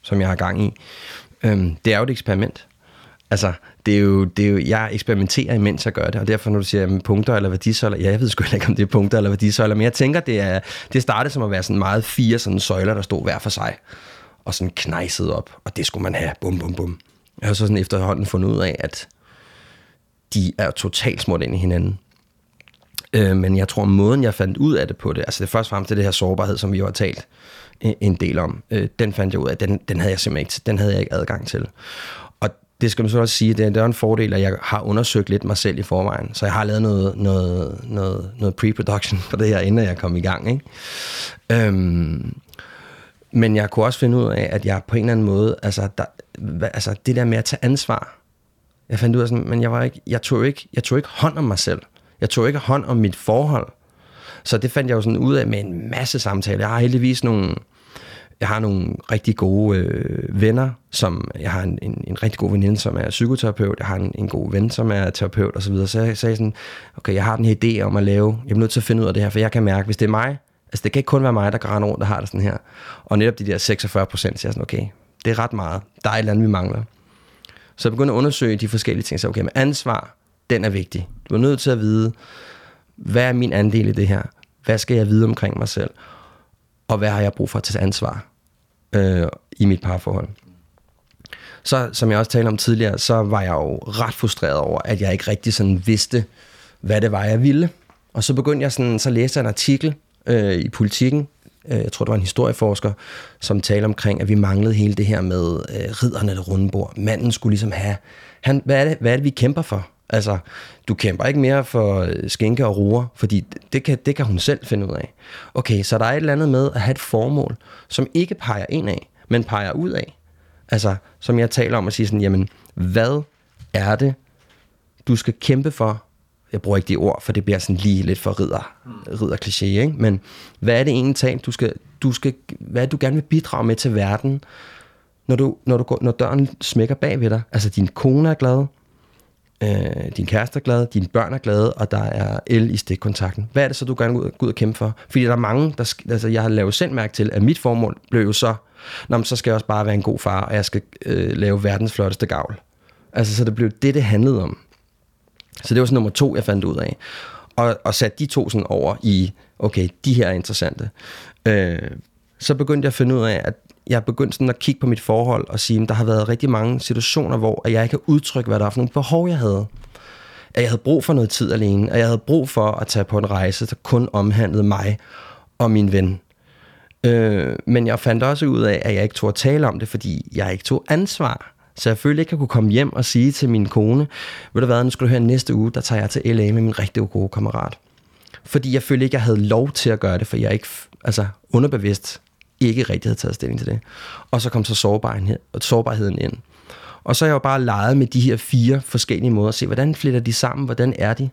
som jeg har gang i, øh, det er jo et eksperiment. Altså, det er, jo, det er jo, jeg eksperimenterer imens jeg gør det, og derfor når du siger jamen, punkter eller værdisøjler, ja, jeg ved sgu ikke, om det er punkter eller værdisøjler, men jeg tænker, det, er, det startede som at være sådan meget fire sådan søjler, der stod hver for sig, og sådan knejset op, og det skulle man have, bum, bum, bum. Jeg har så sådan efterhånden fundet ud af, at de er totalt småt ind i hinanden. Øh, men jeg tror, måden jeg fandt ud af det på det, altså det først frem til det her sårbarhed, som vi jo har talt en del om, øh, den fandt jeg ud af, den, den havde jeg simpelthen ikke, den havde jeg ikke adgang til det skal man så også sige, det er, det er en fordel, at jeg har undersøgt lidt mig selv i forvejen. Så jeg har lavet noget, noget, noget, noget pre-production på det her, inden jeg kom i gang. Ikke? Øhm, men jeg kunne også finde ud af, at jeg på en eller anden måde, altså, der, altså det der med at tage ansvar, jeg fandt ud af sådan, men jeg, var ikke, jeg, tog ikke, jeg tog ikke hånd om mig selv. Jeg tog ikke hånd om mit forhold. Så det fandt jeg jo sådan ud af med en masse samtaler. Jeg har heldigvis nogle, jeg har nogle rigtig gode øh, venner, som jeg har en, en, en rigtig god veninde, som er psykoterapeut, jeg har en, en god ven, som er terapeut osv., så, så jeg sagde sådan, okay, jeg har den her idé om at lave, jeg er nødt til at finde ud af det her, for jeg kan mærke, hvis det er mig, altså det kan ikke kun være mig, der går rundt og har det sådan her, og netop de der 46 procent, så jeg sådan, okay, det er ret meget, der er et eller andet, vi mangler. Så jeg begyndte at undersøge de forskellige ting, så okay, men ansvar, den er vigtig. Du er nødt til at vide, hvad er min andel i det her? Hvad skal jeg vide omkring mig selv? Og hvad har jeg brug for at tage ansvar? øh, i mit parforhold. Så som jeg også talte om tidligere, så var jeg jo ret frustreret over, at jeg ikke rigtig sådan vidste, hvad det var, jeg ville. Og så begyndte jeg sådan, så læste jeg en artikel øh, i politikken, øh, jeg tror det var en historieforsker, som talte omkring, at vi manglede hele det her med øh, ridderne runde bord. Manden skulle ligesom have, han, hvad, er det, hvad er det, vi kæmper for? Altså, du kæmper ikke mere for øh, skænke og roer, fordi det kan, det kan hun selv finde ud af. Okay, så der er et eller andet med at have et formål, som ikke peger ind af, men peger ud af. Altså, som jeg taler om at sige sådan, jamen, hvad er det, du skal kæmpe for? Jeg bruger ikke de ord, for det bliver sådan lige lidt for ridder, ridder kliché, ikke? Men hvad er det egentlig talt, du skal, du skal, hvad er det, du gerne vil bidrage med til verden, når, du, når, du går, når døren smækker bag ved dig? Altså, din kone er glad, øh, din kæreste er glad, dine børn er glade, og der er el i stikkontakten. Hvad er det så, du gerne vil ud, ud og kæmpe for? Fordi der er mange, der, sk- altså jeg har lavet selv mærke til, at mit formål blev jo så, Nå, men så skal jeg også bare være en god far, og jeg skal øh, lave verdens flotteste gavl. Altså, så det blev det, det handlede om. Så det var sådan nummer to, jeg fandt ud af. Og, og satte de to sådan over i, okay, de her er interessante. Øh, så begyndte jeg at finde ud af, at jeg begyndte sådan at kigge på mit forhold og sige, at der har været rigtig mange situationer, hvor jeg ikke kan udtrykke, hvad der er for nogle behov, jeg havde. At jeg havde brug for noget tid alene, at jeg havde brug for at tage på en rejse, der kun omhandlede mig og min ven. Øh, men jeg fandt også ud af, at jeg ikke tog at tale om det, fordi jeg ikke tog ansvar. Så jeg følte ikke, at jeg kunne komme hjem og sige til min kone, ved du hvad, nu skal du høre næste uge, der tager jeg til LA med min rigtig gode kammerat. Fordi jeg følte ikke, at jeg havde lov til at gøre det, for jeg ikke, altså underbevidst, ikke rigtig havde taget stilling til det. Og så kom så sårbarheden, sårbarheden ind. Og så har jeg jo bare leget med de her fire forskellige måder at se, hvordan fletter de sammen, hvordan er de.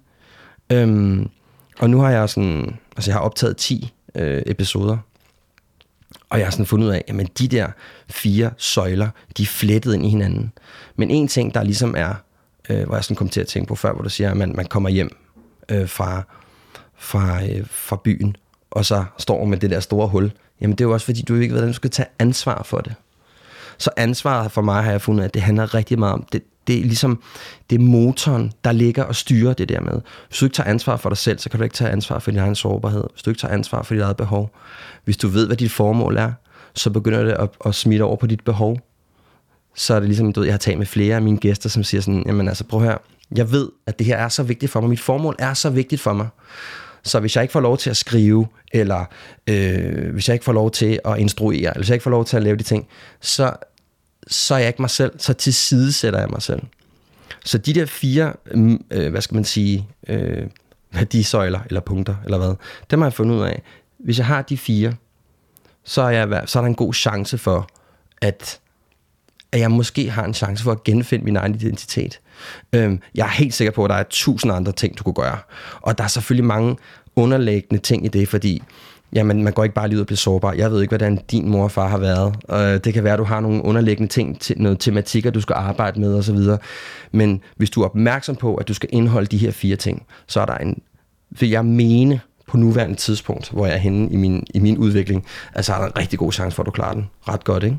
Øhm, og nu har jeg sådan, altså jeg har optaget 10 øh, episoder, og jeg har sådan fundet ud af, at de der fire søjler, de er flettet ind i hinanden. Men en ting, der ligesom er, øh, hvor jeg sådan kom til at tænke på før, hvor du siger, at man, man kommer hjem øh, fra, fra, øh, fra byen, og så står med det der store hul. Jamen det er jo også fordi, du ikke ved, hvordan du skal tage ansvar for det. Så ansvaret for mig har jeg fundet, at det handler rigtig meget om, det, det er ligesom, det er motoren, der ligger og styrer det der med. Hvis du ikke tager ansvar for dig selv, så kan du ikke tage ansvar for din egen sårbarhed. Hvis du ikke tager ansvar for dit eget behov. Hvis du ved, hvad dit formål er, så begynder det at, at smitte over på dit behov. Så er det ligesom, du ved, jeg har talt med flere af mine gæster, som siger sådan, jamen altså prøv her, jeg ved, at det her er så vigtigt for mig. Mit formål er så vigtigt for mig. Så hvis jeg ikke får lov til at skrive, eller øh, hvis jeg ikke får lov til at instruere, eller hvis jeg ikke får lov til at lave de ting, så, så er jeg ikke mig selv, så tilsidesætter jeg mig selv. Så de der fire, mm, øh, hvad skal man sige, øh, værdisøjler, eller punkter, eller hvad, dem har jeg fundet ud af. Hvis jeg har de fire, så er, jeg, så er der en god chance for, at, at jeg måske har en chance for at genfinde min egen identitet. Øhm, jeg er helt sikker på, at der er tusind andre ting, du kunne gøre. Og der er selvfølgelig mange underliggende ting i det, fordi jamen, man går ikke bare lige ud og bliver sårbar. Jeg ved ikke, hvordan din mor og far har været. Og det kan være, at du har nogle underliggende ting, til noget tematikker, du skal arbejde med osv. Men hvis du er opmærksom på, at du skal indeholde de her fire ting, så er der en, vil jeg mene, på nuværende tidspunkt, hvor jeg er henne i min, i min udvikling, altså er der en rigtig god chance for, at du klarer den ret godt, ikke?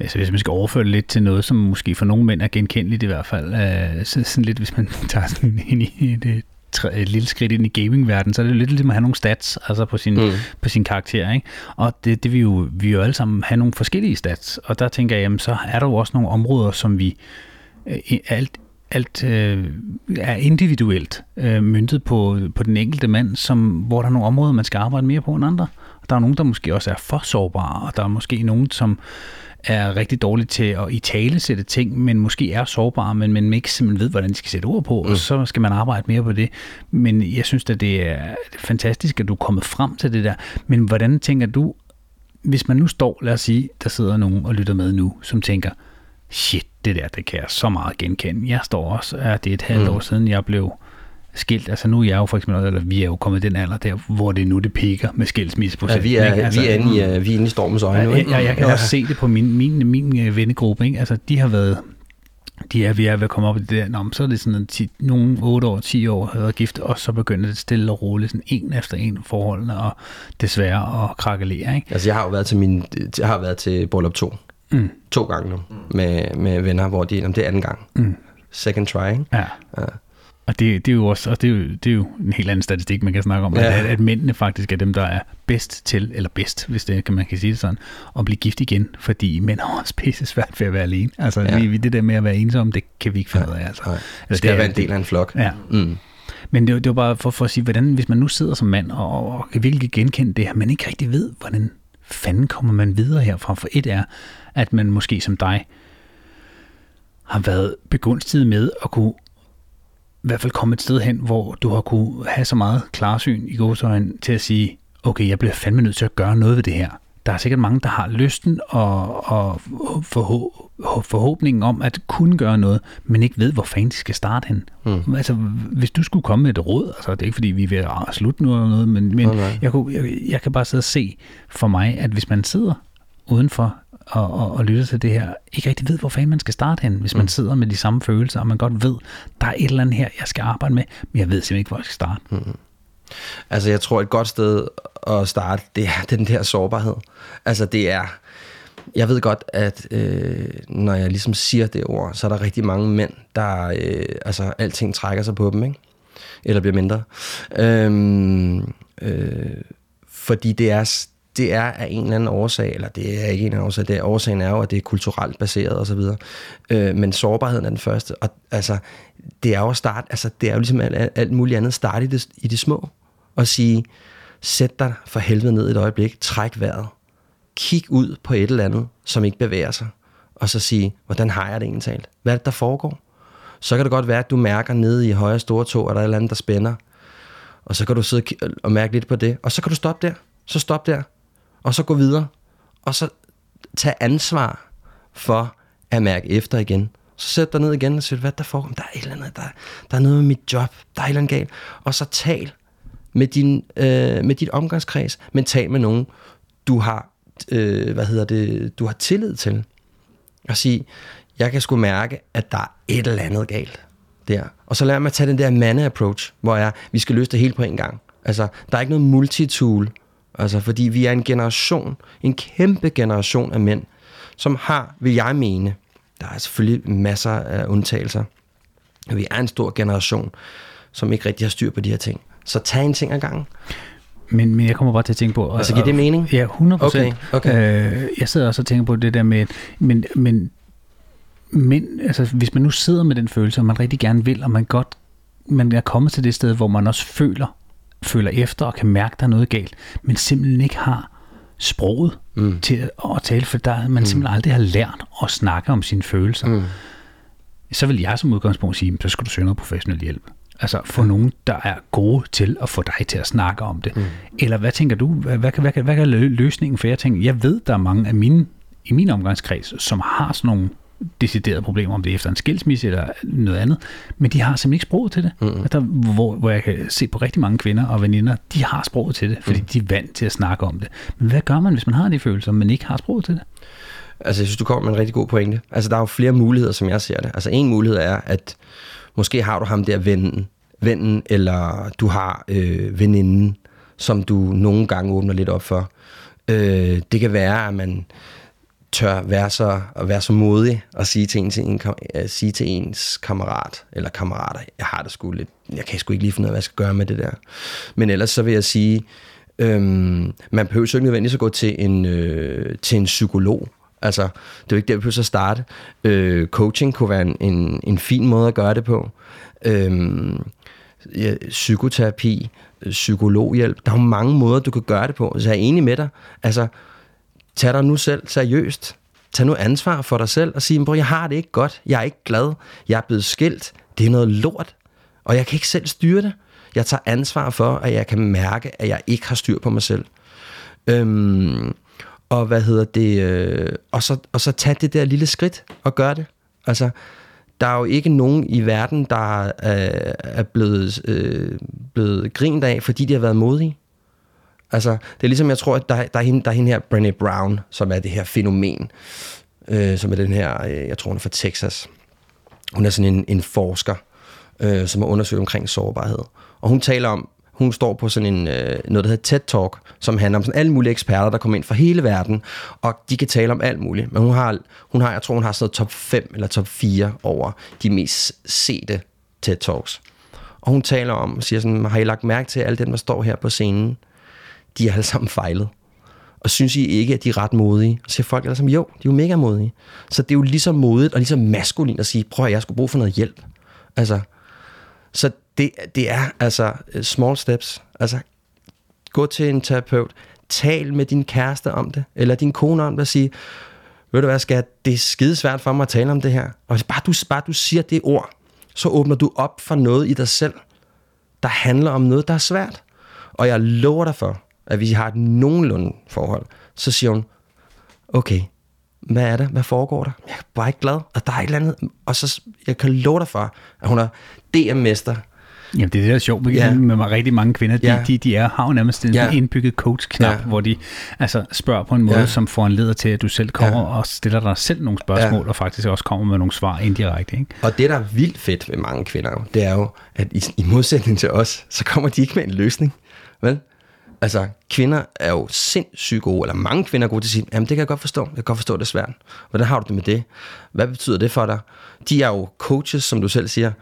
Altså hvis man skal overføre det lidt til noget, som måske for nogle mænd er genkendeligt i hvert fald, øh, så sådan lidt, hvis man tager sådan ind i det et lille skridt ind i gamingverdenen, så er det lidt ligesom at have nogle stats altså på sin, mm. på sin karakter. Ikke? Og det, det vil jo, vi jo alle sammen have nogle forskellige stats. Og der tænker jeg, jamen, så er der jo også nogle områder, som vi øh, alt, alt øh, er individuelt øh, myntet på, på den enkelte mand, som, hvor der er nogle områder, man skal arbejde mere på end andre. Og der er nogen, der måske også er for sårbare, og der er måske nogen, som er rigtig dårlige til at i tale sætte ting, men måske er sårbare, men man ikke simpelthen ved, hvordan de skal sætte ord på, mm. og så skal man arbejde mere på det. Men jeg synes at det er fantastisk, at du er kommet frem til det der. Men hvordan tænker du, hvis man nu står, lad os sige, der sidder nogen og lytter med nu, som tænker, shit, det der, det kan jeg så meget genkende. Jeg står også, at det er et halvt mm. år siden, jeg blev skilt. Altså nu er jeg jo for eksempel, eller vi er jo kommet i den alder der, hvor det nu det piker med skilsmisseprocessen. Ja, vi er, altså, vi er inde i, uh, vi er inde i stormens øjne nu. Jeg, jeg, jeg kan ja. også se det på min, min, min øh, vennegruppe. Ikke? Altså de har været de er, vi er ved at komme op i det der, Nå, så er det sådan, at nogle 8 år, 10 år har været gift, og så begynder det stille og roligt, sådan en efter en forholdene, og desværre at krakkelere. Ikke? Altså jeg har jo været til, min, jeg har været til bryllup 2, mm. to gange nu, mm. med, med venner, hvor de, det er anden gang. Mm. Second try, ikke? Ja. ja. Og det, det er jo også og det er jo, det er jo en helt anden statistik, man kan snakke om, ja. at, at mændene faktisk er dem, der er bedst til, eller bedst, hvis det kan man kan sige det sådan, at blive gift igen, fordi mænd har også pisse svært ved at være alene. Altså ja. vi, det der med at være ensom, det kan vi ikke finde ud af. Altså. Nej. Det skal det være en del af en flok. Ja. Mm. Men det, det var bare for, for at sige, hvordan, hvis man nu sidder som mand og, og kan virkelig genkende det her, man ikke rigtig ved, hvordan fanden kommer man videre herfra. For et er, at man måske som dig har været begunstiget med at kunne i hvert fald komme et sted hen, hvor du har kunne have så meget klarsyn i gåsøjne til at sige, okay, jeg bliver fandme nødt til at gøre noget ved det her. Der er sikkert mange, der har lysten og, og forhå- forhåbningen om at kunne gøre noget, men ikke ved, hvor fanden de skal starte hen. Mm. Altså, hvis du skulle komme med et råd, altså det er ikke fordi, vi er ved at slutte nu eller noget, men, men oh, jeg, kunne, jeg, jeg kan bare sidde og se for mig, at hvis man sidder udenfor og, og, og lytter til det her, ikke rigtig ved, hvor fanden man skal starte hen, hvis man sidder med de samme følelser, og man godt ved, der er et eller andet her, jeg skal arbejde med, men jeg ved simpelthen ikke, hvor jeg skal starte. Mm. Altså, jeg tror, et godt sted at starte, det er den der sårbarhed. Altså, det er... Jeg ved godt, at øh, når jeg ligesom siger det ord, så er der rigtig mange mænd, der... Øh, altså, alting trækker sig på dem, ikke? Eller bliver mindre. Øhm, øh, fordi det er, det er af en eller anden årsag, eller det er ikke en eller anden årsag, det er, årsagen er jo, at det er kulturelt baseret og så videre. Øh, men sårbarheden er den første, og altså, det er jo at starte, altså, det er jo ligesom alt, alt muligt andet, starte i det, i det små, og sige, sæt dig for helvede ned et øjeblik, træk vejret, kig ud på et eller andet, som ikke bevæger sig, og så sige, hvordan har jeg det egentlig talt? Hvad er det, der foregår? Så kan det godt være, at du mærker nede i højre store tog, at der er et eller andet, der spænder, og så kan du sidde og mærke lidt på det, og så kan du stoppe der, så stop der, og så gå videre, og så tage ansvar for at mærke efter igen. Så sæt dig ned igen og sige, hvad der foregår? Der er et eller andet, der, der er noget med mit job, der er et eller andet galt. Og så tal med, din, øh, med dit omgangskreds, men tal med nogen, du har, øh, hvad hedder det, du har tillid til. Og sige, jeg kan sgu mærke, at der er et eller andet galt der. Og så lad mig tage den der manne approach, hvor jeg, vi skal løse det hele på en gang. Altså, der er ikke noget multitool, altså, fordi vi er en generation, en kæmpe generation af mænd, som har, vil jeg mene, der er selvfølgelig masser af undtagelser, vi er en stor generation, som ikke rigtig har styr på de her ting. Så tag en ting ad gangen. Men, men jeg kommer bare til at tænke på... Altså, giver det mening? Ja, 100 procent. Okay, okay. Øh, jeg sidder også og tænker på det der med... Men, men, men altså, hvis man nu sidder med den følelse, og man rigtig gerne vil, og man godt man er kommet til det sted, hvor man også føler, føler efter og kan mærke, at der er noget galt, men simpelthen ikke har sproget mm. til at, at tale, for der man mm. simpelthen aldrig har lært at snakke om sine følelser. Mm. Så vil jeg som udgangspunkt sige, så skal du søge noget professionel hjælp. Altså få nogen, der er gode til at få dig til at snakke om det. Mm. Eller hvad tænker du, hvad, hvad, hvad, hvad, hvad er løsningen? For jeg tænker, jeg ved, der er mange af mine, i min omgangskreds, som har sådan nogle deciderede problemer, om det er efter en skilsmisse eller noget andet, men de har simpelthen ikke sproget til det. Mm. Der, hvor, hvor jeg kan se på rigtig mange kvinder og veninder, de har sproget til det, fordi mm. de er vant til at snakke om det. Men hvad gør man, hvis man har de følelser, men ikke har sproget til det? Altså, jeg synes, du kommer med en rigtig god pointe. Altså, der er jo flere muligheder, som jeg ser det. Altså, en mulighed er, at måske har du ham der vennen, vennen eller du har øh, veninden, som du nogle gange åbner lidt op for. Øh, det kan være, at man tør være så, at være så modig og sige til, en, til en, at øh, sige til ens kammerat eller kammerater, jeg har det sgu lidt, jeg kan sgu ikke lige finde ud af, hvad jeg skal gøre med det der. Men ellers så vil jeg sige, øhm, man behøver jo ikke nødvendigvis at gå til en, øh, til en psykolog. Altså, det er jo ikke der, vi behøver at starte. Øh, coaching kunne være en, en, en fin måde at gøre det på. Øhm, ja, psykoterapi, øh, psykologhjælp. Der er jo mange måder, du kan gøre det på. Så jeg er enig med dig. Altså, tag dig nu selv seriøst. Tag nu ansvar for dig selv og sige, jeg har det ikke godt. Jeg er ikke glad. Jeg er blevet skilt. Det er noget lort. Og jeg kan ikke selv styre det. Jeg tager ansvar for, at jeg kan mærke, at jeg ikke har styr på mig selv. Øhm, og hvad hedder det? Øh, og, så, og så tag det der lille skridt og gør det. Altså, der er jo ikke nogen i verden, der er, øh, er blevet, øh, blevet grint af, fordi de har været modige. Altså, det er ligesom, jeg tror, at der, der, er, hende, der er hende her, Brené Brown, som er det her fænomen, øh, som er den her, øh, jeg tror hun er fra Texas. Hun er sådan en, en forsker, øh, som har undersøgt omkring sårbarhed. Og hun taler om, hun står på sådan en, øh, noget, der hedder TED Talk, som handler om sådan alle mulige eksperter, der kommer ind fra hele verden, og de kan tale om alt muligt. Men hun har, hun har jeg tror, hun har sådan noget top 5 eller top 4 over de mest sete TED Talks. Og hun taler om, siger sådan, har I lagt mærke til, alle dem, der står her på scenen, de er alle sammen fejlet. Og synes I ikke, at de er ret modige? Og siger folk alle sammen, jo, de er jo mega modige. Så det er jo ligesom modigt og ligesom maskulin at sige, prøv at jeg skulle bruge for noget hjælp. Altså, så det, det er altså øh, small steps. Altså, gå til en terapeut, tal med din kæreste om det, eller din kone om det, og sige, ved du hvad, skat, det er skide svært for mig at tale om det her. Og hvis bare du, bare du siger det ord, så åbner du op for noget i dig selv, der handler om noget, der er svært. Og jeg lover dig for, at hvis I har et nogenlunde forhold, så siger hun, okay, hvad er det? Hvad foregår der? Jeg er bare ikke glad, og der er et eller andet. Og så, jeg kan love dig for, at hun er DM-mester Jamen, det er det, der er sjovt med, Ja. med rigtig mange kvinder. De, Ja. de, de er, har jo nærmest en Ja. indbygget coach-knap, Ja. hvor de altså, spørger på en måde, Ja. som får en leder til, at du selv kommer Ja. og stiller dig selv nogle spørgsmål, Ja. og faktisk også kommer med nogle svar indirekte. Ikke? Og det, der er vildt fedt ved mange kvinder, det er jo, at i, i modsætning til os, så kommer de ikke med en løsning. Vel? Altså, kvinder er jo sindssygt gode, eller mange kvinder er gode til at sige, jamen det kan jeg godt forstå, jeg kan godt forstå, det er svært. Hvordan har du det med det? Hvad betyder det for dig? De er jo coaches, som du selv siger,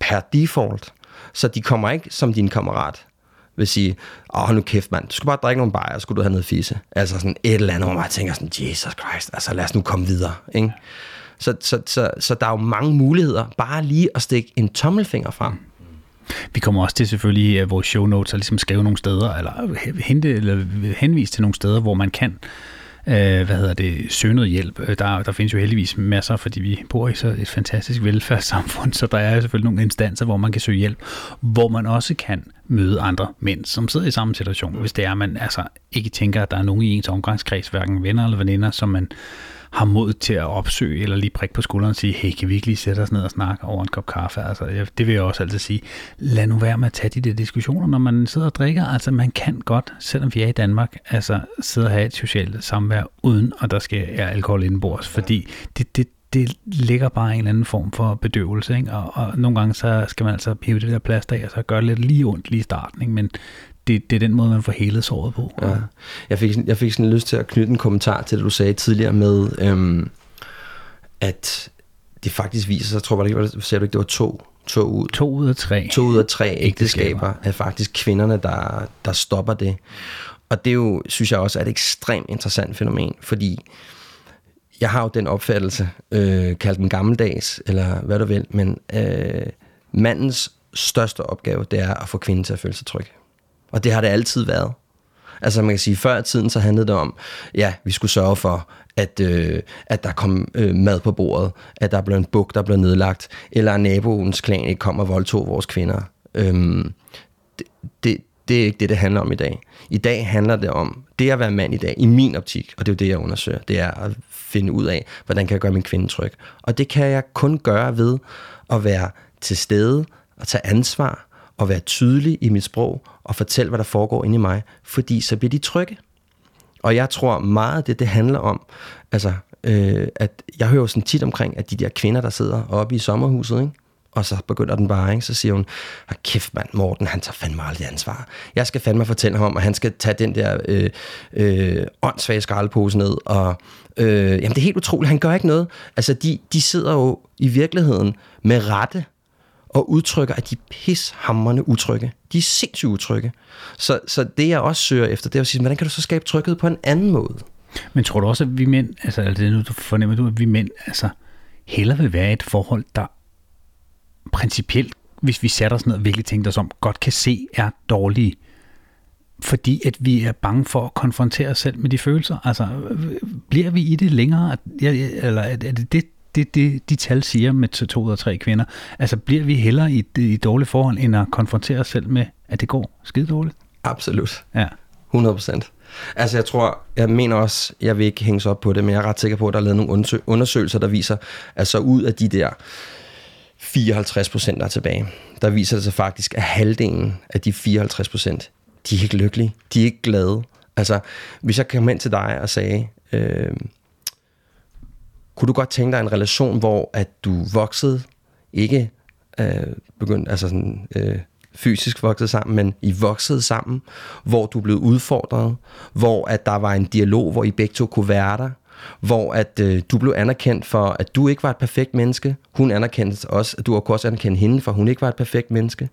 per default. Så de kommer ikke som din kammerat vil sige, åh, nu kæft, mand, du skal bare drikke nogle bajer, så skulle du have noget fisse. Altså sådan et eller andet, hvor man tænker sådan, Jesus Christ, altså lad os nu komme videre, ikke? Så, så, så, så der er jo mange muligheder, bare lige at stikke en tommelfinger frem. Vi kommer også til selvfølgelig i vores show notes at ligesom skrive nogle steder, eller hente, eller henvise til nogle steder, hvor man kan. Øh, hvad hedder det, søge noget hjælp. Øh, der, der findes jo heldigvis masser, fordi vi bor i så et fantastisk velfærdssamfund, så der er selvfølgelig nogle instanser, hvor man kan søge hjælp, hvor man også kan møde andre mænd, som sidder i samme situation, hvis det er, at man altså ikke tænker, at der er nogen i ens omgangskreds, hverken venner eller veninder, som man har mod til at opsøge, eller lige prikke på skulderen og sige, hey, kan vi ikke lige sætte os ned og snakke over en kop kaffe? Altså, jeg, det vil jeg også altid sige. Lad nu være med at tage de der diskussioner, når man sidder og drikker. Altså, man kan godt, selvom vi er i Danmark, altså sidde og have et socialt samvær, uden at der skal er alkohol indenbords, fordi det, det, det ligger bare en eller anden form for bedøvelse, ikke? Og, og nogle gange så skal man altså hive det der plads af, og så gør det lidt lige ondt lige i starten, ikke? men det, det er den måde, man får helet såret på. Ja. Jeg fik, jeg fik sådan lyst til at knytte en kommentar til det, du sagde tidligere med, øhm, at det faktisk viser sig, jeg tror, det var det, sagde du ikke, det var to, to ud, To ud af tre. to ud af tre ægteskaber Ægteskaber. er faktisk kvinderne, der, der stopper det. Og det er jo, synes jeg også, er et ekstremt interessant fænomen, fordi jeg har jo den opfattelse, øh, kaldt den gammeldags, eller hvad du vil, men øh, mandens største opgave, det er at få kvinden til at føle sig tryg. Og det har det altid været. Altså man kan sige, før i tiden så handlede det om, ja, vi skulle sørge for, at, øh, at der kom øh, mad på bordet, at der blev en buk, der blev nedlagt, eller at naboens klan ikke kom og voldtog vores kvinder. Øhm, det, det, det er ikke det, det handler om i dag. I dag handler det om, det at være mand i dag, i min optik, og det er jo det, jeg undersøger, det er at finde ud af, hvordan kan jeg gøre min kvinde tryg. Og det kan jeg kun gøre ved at være til stede og tage ansvar og være tydelig i mit sprog og fortælle, hvad der foregår inde i mig, fordi så bliver de trygge. Og jeg tror meget det, det handler om, altså, øh, at jeg hører jo sådan tit omkring, at de der kvinder, der sidder oppe i sommerhuset, ikke? og så begynder den bare, ikke? så siger hun, har kæft mand, Morten, han tager fandme aldrig ansvar. Jeg skal fandme fortælle ham om, at han skal tage den der øh, øh, åndssvage skraldepose ned, og øh, jamen det er helt utroligt, han gør ikke noget. Altså de, de sidder jo i virkeligheden med rette og udtrykker, at de er pishamrende utrygge. De er sindssygt utrygge. Så, så det jeg også søger efter, det er at sige, hvordan kan du så skabe tryghed på en anden måde? Men tror du også, at vi mænd, altså, altså er det nu du fornemmer du, at vi mænd, altså hellere vil være i et forhold, der principielt, hvis vi sætter os ned og virkelig tænker os om, godt kan se er dårlige, fordi at vi er bange for at konfrontere os selv med de følelser. Altså, øh, bliver vi i det længere, eller er det det, det, det, de tal siger med to to ud af tre kvinder? Altså, bliver vi hellere i i et dårligt forhold, end at konfrontere os selv med, at det går skide dårligt? Absolut. Ja. 100 procent. Altså jeg tror, jeg mener også, jeg vil ikke hænge sig op på det, men jeg er ret sikker på, at der er lavet nogle undersø- undersøgelser, der viser, at så ud af de der 54 procent, der er tilbage, der viser det sig faktisk, at halvdelen af de 54 procent, de er ikke lykkelige, de er ikke glade. Altså, hvis jeg kom ind til dig og sagde, øh, kunne du godt tænke dig en relation, hvor at du voksede, ikke øh, begyndte, altså sådan, øh, fysisk voksede sammen, men I voksede sammen, hvor du blev udfordret, hvor at der var en dialog, hvor I begge to kunne være der, hvor at øh, du blev anerkendt for, at du ikke var et perfekt menneske. Hun anerkendte også, at du kunne også anerkende hende, for hun ikke var et perfekt menneske.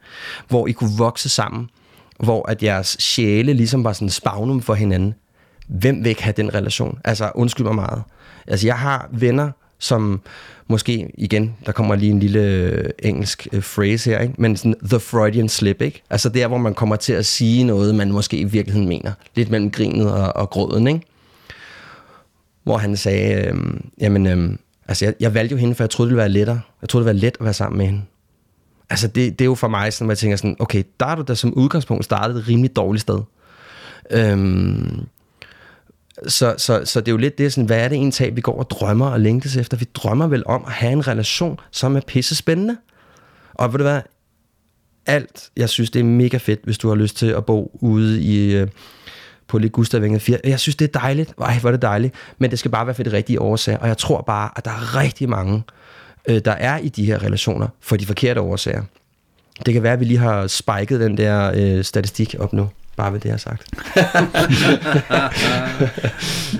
Hvor I kunne vokse sammen, hvor at jeres sjæle ligesom var sådan spagnum for hinanden. Hvem vil ikke have den relation? Altså, undskyld mig meget. Altså, jeg har venner, som måske, igen, der kommer lige en lille øh, engelsk øh, phrase her, ikke? men sådan the Freudian slip, ikke? Altså der, hvor man kommer til at sige noget, man måske i virkeligheden mener. Lidt mellem grinet og, og gråden, ikke? Hvor han sagde, øh, jamen, øh, altså jeg, jeg valgte jo hende, for jeg troede, det ville være lettere. Jeg troede, det ville være let at være sammen med hende. Altså det, det er jo for mig sådan, at jeg tænker sådan, okay, der er du da som udgangspunkt startet et rimelig dårligt sted. Øhm, så, så, så det er jo lidt det, sådan, hvad er det egentlig, vi går og drømmer og længtes efter? Vi drømmer vel om at have en relation, som er pisse spændende. Og ved du hvad, alt. Jeg synes, det er mega fedt, hvis du har lyst til at bo ude i... Øh, på lidt Gustavvænge 4. Jeg synes, det er dejligt. Ej, hvor er det dejligt. Men det skal bare være for de rigtige årsager. Og jeg tror bare, at der er rigtig mange, øh, der er i de her relationer for de forkerte årsager. Det kan være, at vi lige har spiket den der øh, statistik op nu. Bare ved det, jeg har sagt.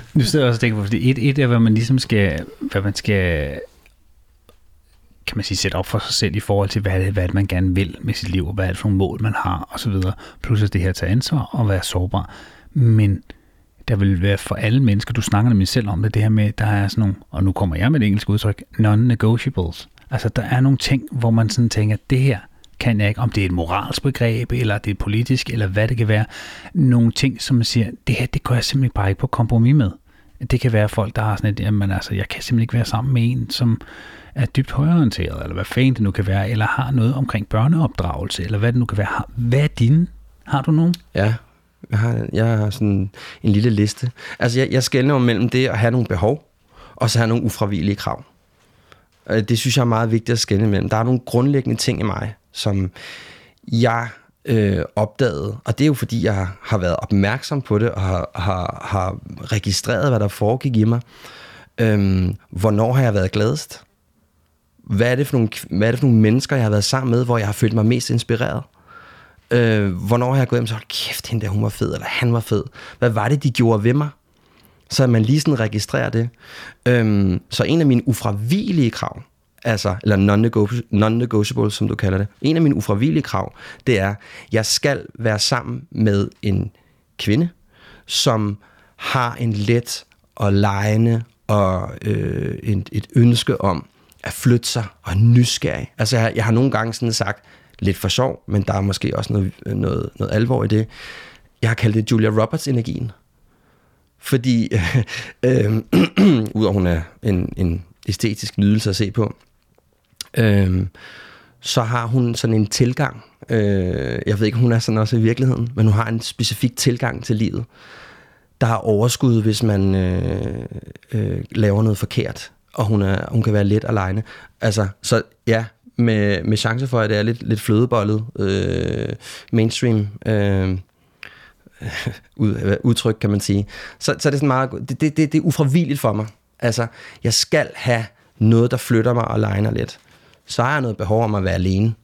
nu sidder jeg også og tænker på, fordi et, et er, hvad man ligesom skal, hvad man skal kan man sige, sætte op for sig selv i forhold til, hvad det, hvad det man gerne vil med sit liv, og hvad er det for nogle mål, man har, og så videre. Plus at det her at tage ansvar og være sårbar. Men der vil være for alle mennesker, du snakker nemlig selv om det, det her med, der er sådan nogle, og nu kommer jeg med et engelsk udtryk, non-negotiables. Altså, der er nogle ting, hvor man sådan tænker, det her kan jeg ikke, om det er et moralsk begreb, eller det er politisk, eller hvad det kan være. Nogle ting, som man siger, det her, det går jeg simpelthen bare ikke på kompromis med. Det kan være folk, der har sådan et, jamen altså, jeg kan simpelthen ikke være sammen med en, som er dybt højorienteret, eller hvad fanden det nu kan være, eller har noget omkring børneopdragelse, eller hvad det nu kan være. Hvad er dine? Har du nogen? Ja, jeg har, jeg har sådan en lille liste. Altså, jeg, jeg skældner mellem det at have nogle behov, og så have nogle ufravillige krav. Øh, det synes jeg er meget vigtigt at skælne imellem. Der er nogle grundlæggende ting i mig, som jeg øh, opdagede, og det er jo fordi, jeg har været opmærksom på det, og har, har, har registreret, hvad der foregik i mig. Øhm, hvornår har jeg været gladest? Hvad er, det for nogle, hvad er det for nogle mennesker, jeg har været sammen med, hvor jeg har følt mig mest inspireret? Øh, hvornår har jeg gået hjem og sagt, kæft, hende der, hun var fed, eller han var fed. Hvad var det, de gjorde ved mig? Så man lige sådan registrerer det. Øhm, så en af mine ufravigelige krav, altså, eller non-negotiable, som du kalder det, en af mine ufravigelige krav, det er, jeg skal være sammen med en kvinde, som har en let og lejende og øh, et, et ønske om at flytte sig og nysgerrig. Altså, jeg, jeg har nogle gange sådan sagt, lidt for sjov, men der er måske også noget, noget, noget alvor i det. Jeg har kaldt det Julia Roberts-energien. Fordi, øh, øh, udover hun er en, en æstetisk nydelse at se på, øh, så har hun sådan en tilgang. Øh, jeg ved ikke, hun er sådan også i virkeligheden, men hun har en specifik tilgang til livet. Der er overskud, hvis man øh, øh, laver noget forkert, og hun, er, hun kan være let alene. Altså, så ja, med, med chance for, at det er lidt, lidt flødebollet øh, mainstream øh, udtryk, kan man sige. Så, så er det sådan meget, det, det, det, det er ufravilligt for mig. Altså, jeg skal have noget, der flytter mig og legner lidt. Så har jeg noget behov om at være alene.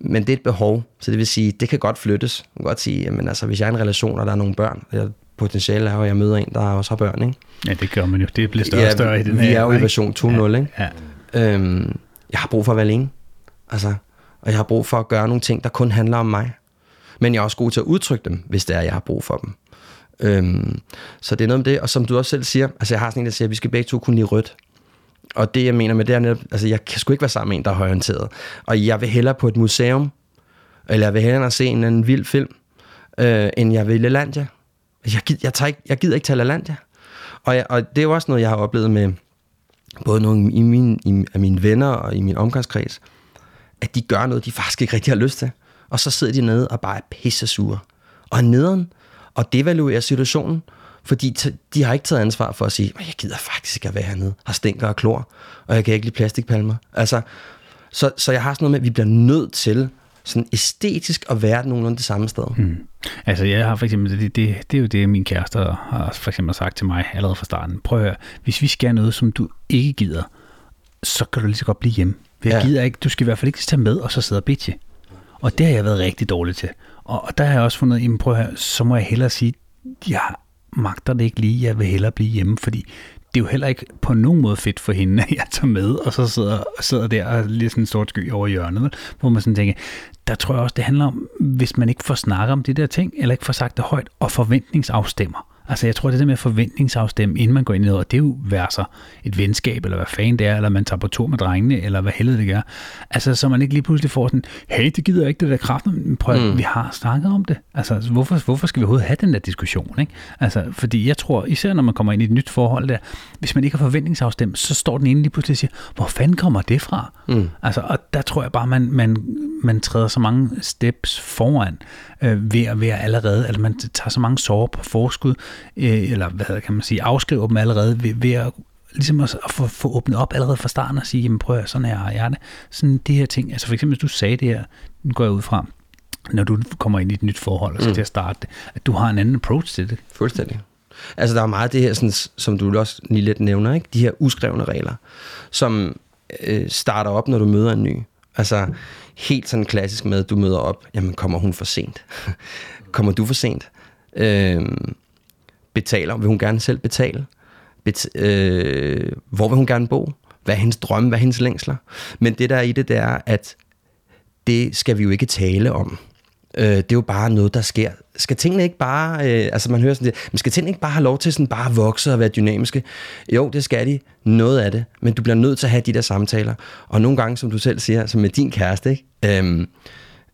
Men det er et behov, så det vil sige, det kan godt flyttes. Jeg kan godt sige, jamen altså, hvis jeg er i en relation, og der er nogle børn, og jeg potentiale er, at jeg møder en, der også har børn, ikke? Ja, det gør man jo. Det bliver større og større i den her. vi er jo i version 2.0, ja, ikke? Ja. Øhm, jeg har brug for at være alene. Altså, og jeg har brug for at gøre nogle ting, der kun handler om mig. Men jeg er også god til at udtrykke dem, hvis det er, jeg har brug for dem. Øhm, så det er noget med det, og som du også selv siger, altså jeg har sådan en, der siger, at vi skal begge to kunne lide rødt. Og det, jeg mener med det er netop, altså jeg kan sgu ikke være sammen med en, der er højorienteret. Og jeg vil hellere på et museum, eller jeg vil hellere se en anden vild film, øh, end jeg vil i Lalandia. Jeg, jeg, tager ikke, jeg gider ikke tage Lalandia. Og, jeg, og det er jo også noget, jeg har oplevet med, både nogle i min, i, af mine venner og i min omgangskreds, at de gør noget, de faktisk ikke rigtig har lyst til. Og så sidder de nede og bare er pisse sure. Og er nederen og devaluerer situationen, fordi de har ikke taget ansvar for at sige, jeg gider faktisk ikke at være hernede, har stinker og klor, og jeg kan ikke lide plastikpalmer. Altså, så, så jeg har sådan noget med, at vi bliver nødt til sådan æstetisk at være nogenlunde det samme sted. Hmm. Altså jeg har for eksempel, det, det, det er jo det, min kæreste har for eksempel sagt til mig allerede fra starten. Prøv at hvis vi skal noget, som du ikke gider, så kan du lige så godt blive hjemme. Jeg ja. gider ikke, du skal i hvert fald ikke tage med og så sidde og bitche. Og det har jeg været rigtig dårlig til. Og, og der har jeg også fundet, jamen prøv at høre, så må jeg hellere sige, jeg magter det ikke lige, jeg vil hellere blive hjemme, fordi det er jo heller ikke på nogen måde fedt for hende, at jeg tager med, og så sidder, sidder der og lige sådan en stort sky over hjørnet, hvor man sådan tænker, der tror jeg også, det handler om, hvis man ikke får snakket om de der ting, eller ikke får sagt det højt, og forventningsafstemmer. Altså jeg tror, det der med forventningsafstemme, inden man går ind i noget, det er jo værser et venskab, eller hvad fanden det er, eller man tager på tur med drengene, eller hvad helvede det gør. Altså så man ikke lige pludselig får sådan, hey, det gider ikke det der kraft, men prøv, mm. vi har snakket om det. Altså hvorfor, hvorfor skal vi overhovedet have den der diskussion? Ikke? Altså fordi jeg tror, især når man kommer ind i et nyt forhold der, hvis man ikke har forventningsafstemt, så står den ene lige pludselig og siger, hvor fanden kommer det fra? Mm. Altså og der tror jeg bare, man, man, man træder så mange steps foran, øh, ved, at være allerede, eller man tager så mange sår på forskud, øh, eller hvad kan man sige, afskriver dem allerede ved, ved at ligesom at, at få, få åbnet op allerede fra starten og sige, jamen prøv at sådan er jeg det. Sådan det her ting, altså for eksempel, hvis du sagde det her, nu går jeg ud fra, når du kommer ind i et nyt forhold, og så mm. til at starte det, at du har en anden approach til det. Fuldstændig. Altså, der er meget af det her, sådan, som du også lige lidt nævner, ikke? de her uskrevne regler, som øh, starter op, når du møder en ny. Altså, helt sådan klassisk med, at du møder op, jamen kommer hun for sent? kommer du for sent? Øh, betaler, vil hun gerne selv betale? Bet, øh, hvor vil hun gerne bo? Hvad er hendes drømme? Hvad er hendes længsler? Men det der er i det, det er, at det skal vi jo ikke tale om. Øh, det er jo bare noget, der sker. Skal tingene ikke bare, øh, altså man hører sådan det, men skal tingene ikke bare have lov til sådan bare at vokse og være dynamiske? Jo, det skal de. Noget af det. Men du bliver nødt til at have de der samtaler. Og nogle gange, som du selv siger, som med din kæreste, ikke? Øh,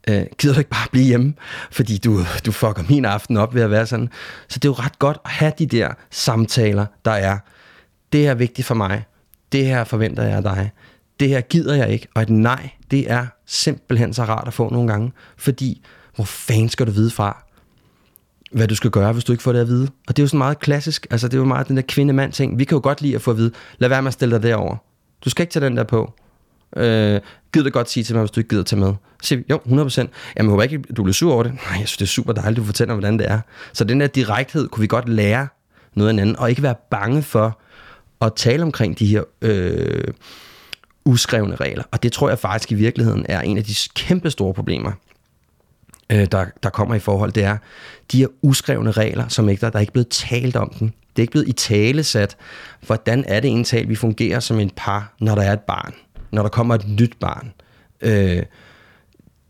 øh, gider du ikke bare blive hjemme, fordi du, du fucker min aften op ved at være sådan. Så det er jo ret godt at have de der samtaler, der er, det er vigtigt for mig, det her forventer jeg af dig, det her gider jeg ikke, og et nej, det er simpelthen så rart at få nogle gange, fordi hvor fanden skal du vide fra, hvad du skal gøre, hvis du ikke får det at vide? Og det er jo sådan meget klassisk, altså det er jo meget den der kvinde-mand ting. Vi kan jo godt lide at få at vide, lad være med at stille dig derover. Du skal ikke tage den der på. Øh, gider du godt sige til mig, hvis du ikke gider tage med? Så siger vi, jo, 100%. Jamen, jeg håber ikke, du bliver sur over det. Nej, jeg synes, det er super dejligt, du fortæller, hvordan det er. Så den der direkthed kunne vi godt lære noget af anden, og ikke være bange for at tale omkring de her øh, uskrevne regler. Og det tror jeg faktisk i virkeligheden er en af de kæmpe store problemer, øh, der, der kommer i forhold, det er de her uskrevne regler, som ikke der, der er ikke blevet talt om den. Det er ikke blevet i tale sat, hvordan er det egentlig, vi fungerer som en par, når der er et barn, når der kommer et nyt barn. Øh,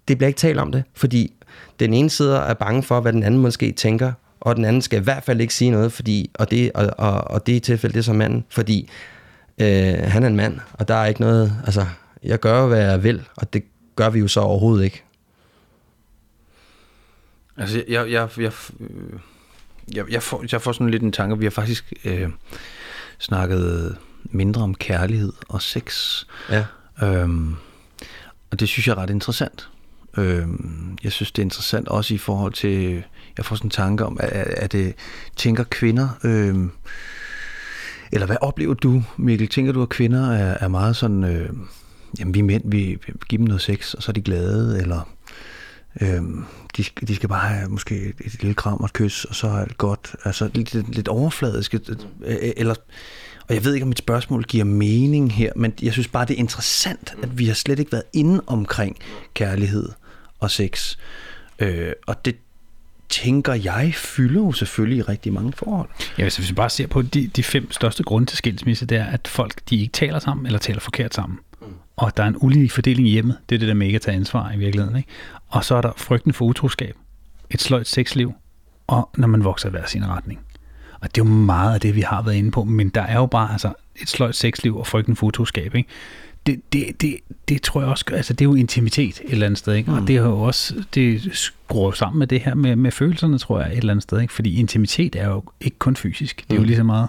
det bliver ikke talt om det, fordi den ene side er bange for, hvad den anden måske tænker, og den anden skal i hvert fald ikke sige noget, fordi, og, det, og, og, og det er i tilfælde det er som manden, fordi øh, han er en mand, og der er ikke noget, altså, jeg gør hvad jeg vil, og det gør vi jo så overhovedet ikke. Altså, jeg, jeg, jeg, jeg, jeg, får, jeg får sådan lidt en tanke, vi har faktisk øh, snakket mindre om kærlighed og sex. Ja. Øhm, og det synes jeg er ret interessant. Øh, jeg synes, det er interessant også i forhold til, jeg får sådan en tanke om, at, at det tænker kvinder, øhm, eller hvad oplever du, Mikkel? Tænker du, at kvinder er, er meget sådan, øh, jamen vi mænd, vi, vi giver dem noget sex, og så er de glade, eller Øhm, de, de skal bare have måske et, lille kram og et kys, og så er alt godt. Altså lidt, lidt, overfladisk. Eller, og jeg ved ikke, om mit spørgsmål giver mening her, men jeg synes bare, det er interessant, at vi har slet ikke været inde omkring kærlighed og sex. Øh, og det tænker jeg fylder jo selvfølgelig i rigtig mange forhold. Ja, hvis vi bare ser på de, de fem største grunde til skilsmisse, det er, at folk de ikke taler sammen, eller taler forkert sammen. Mm. Og der er en ulig fordeling i hjemmet. Det er det der med ikke at tage ansvar i virkeligheden. Ikke? Og så er der frygten for utroskab, et sløjt sexliv, og når man vokser i hver sin retning. Og det er jo meget af det, vi har været inde på, men der er jo bare altså, et sløjt sexliv og frygten for utroskab. Ikke? Det, det, det, det tror jeg også, altså det er jo intimitet et eller andet sted, ikke? og mm. det er jo også, det skruer sammen med det her med, med følelserne, tror jeg, et eller andet sted, ikke? fordi intimitet er jo ikke kun fysisk, det er jo mm. lige så meget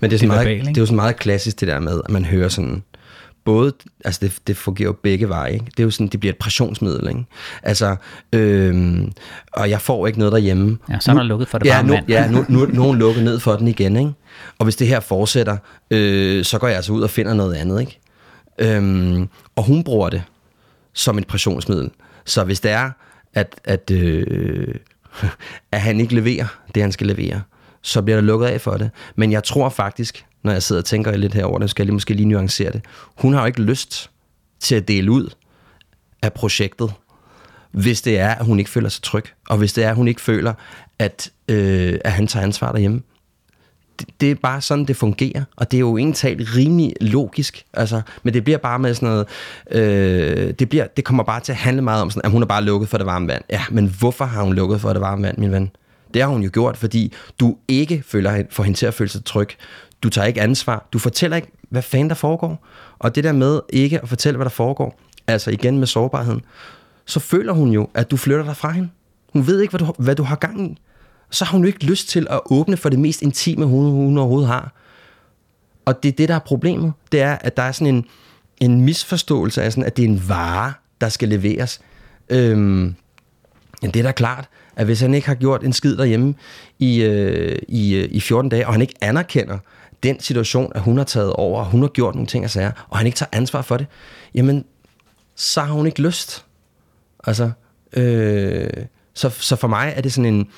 men det er, sådan det, meget, det er jo sådan meget klassisk det der med, at man hører sådan, både, altså det, det fungerer jo begge veje, ikke? det er jo sådan, det bliver et pressionsmiddel, ikke? altså, øhm, og jeg får ikke noget derhjemme. Ja, så er der lukket for det ja, bare nu, mand. Ja, nu, nu, nu er lukket ned for den igen, ikke? og hvis det her fortsætter, øh, så går jeg altså ud og finder noget andet, ikke? Øhm, og hun bruger det som et pressionsmiddel, så hvis det er, at, at, øh, at han ikke leverer det, han skal levere, så bliver der lukket af for det. Men jeg tror faktisk, når jeg sidder og tænker lidt herover, det skal jeg lige, måske lige nuancere det. Hun har jo ikke lyst til at dele ud af projektet, hvis det er, at hun ikke føler sig tryg, og hvis det er, at hun ikke føler, at, øh, at han tager ansvar derhjemme. Det, det er bare sådan, det fungerer, og det er jo egentlig rimelig logisk, altså, men det bliver bare med sådan noget, øh, det, bliver, det kommer bare til at handle meget om, sådan, at hun er bare lukket for det varme vand. Ja, men hvorfor har hun lukket for det varme vand, min ven? Det har hun jo gjort, fordi du ikke føler, for hende til at føle sig tryg. Du tager ikke ansvar. Du fortæller ikke, hvad fanden der foregår. Og det der med ikke at fortælle, hvad der foregår, altså igen med sårbarheden, så føler hun jo, at du flytter dig fra hende. Hun ved ikke, hvad du, hvad du har gang i. Så har hun jo ikke lyst til at åbne for det mest intime, hun, hun overhovedet har. Og det er det, der er problemet. Det er, at der er sådan en, en misforståelse af, sådan, at det er en vare, der skal leveres. Øhm, men det er da klart, At hvis han ikke har gjort en skid derhjemme i, øh, i, øh, i 14 dage, og han ikke anerkender den situation, at hun har taget over, og hun har gjort nogle ting og sager, og han ikke tager ansvar for det, jamen, så har hun ikke lyst. Altså, øh, så, så for mig er det sådan en,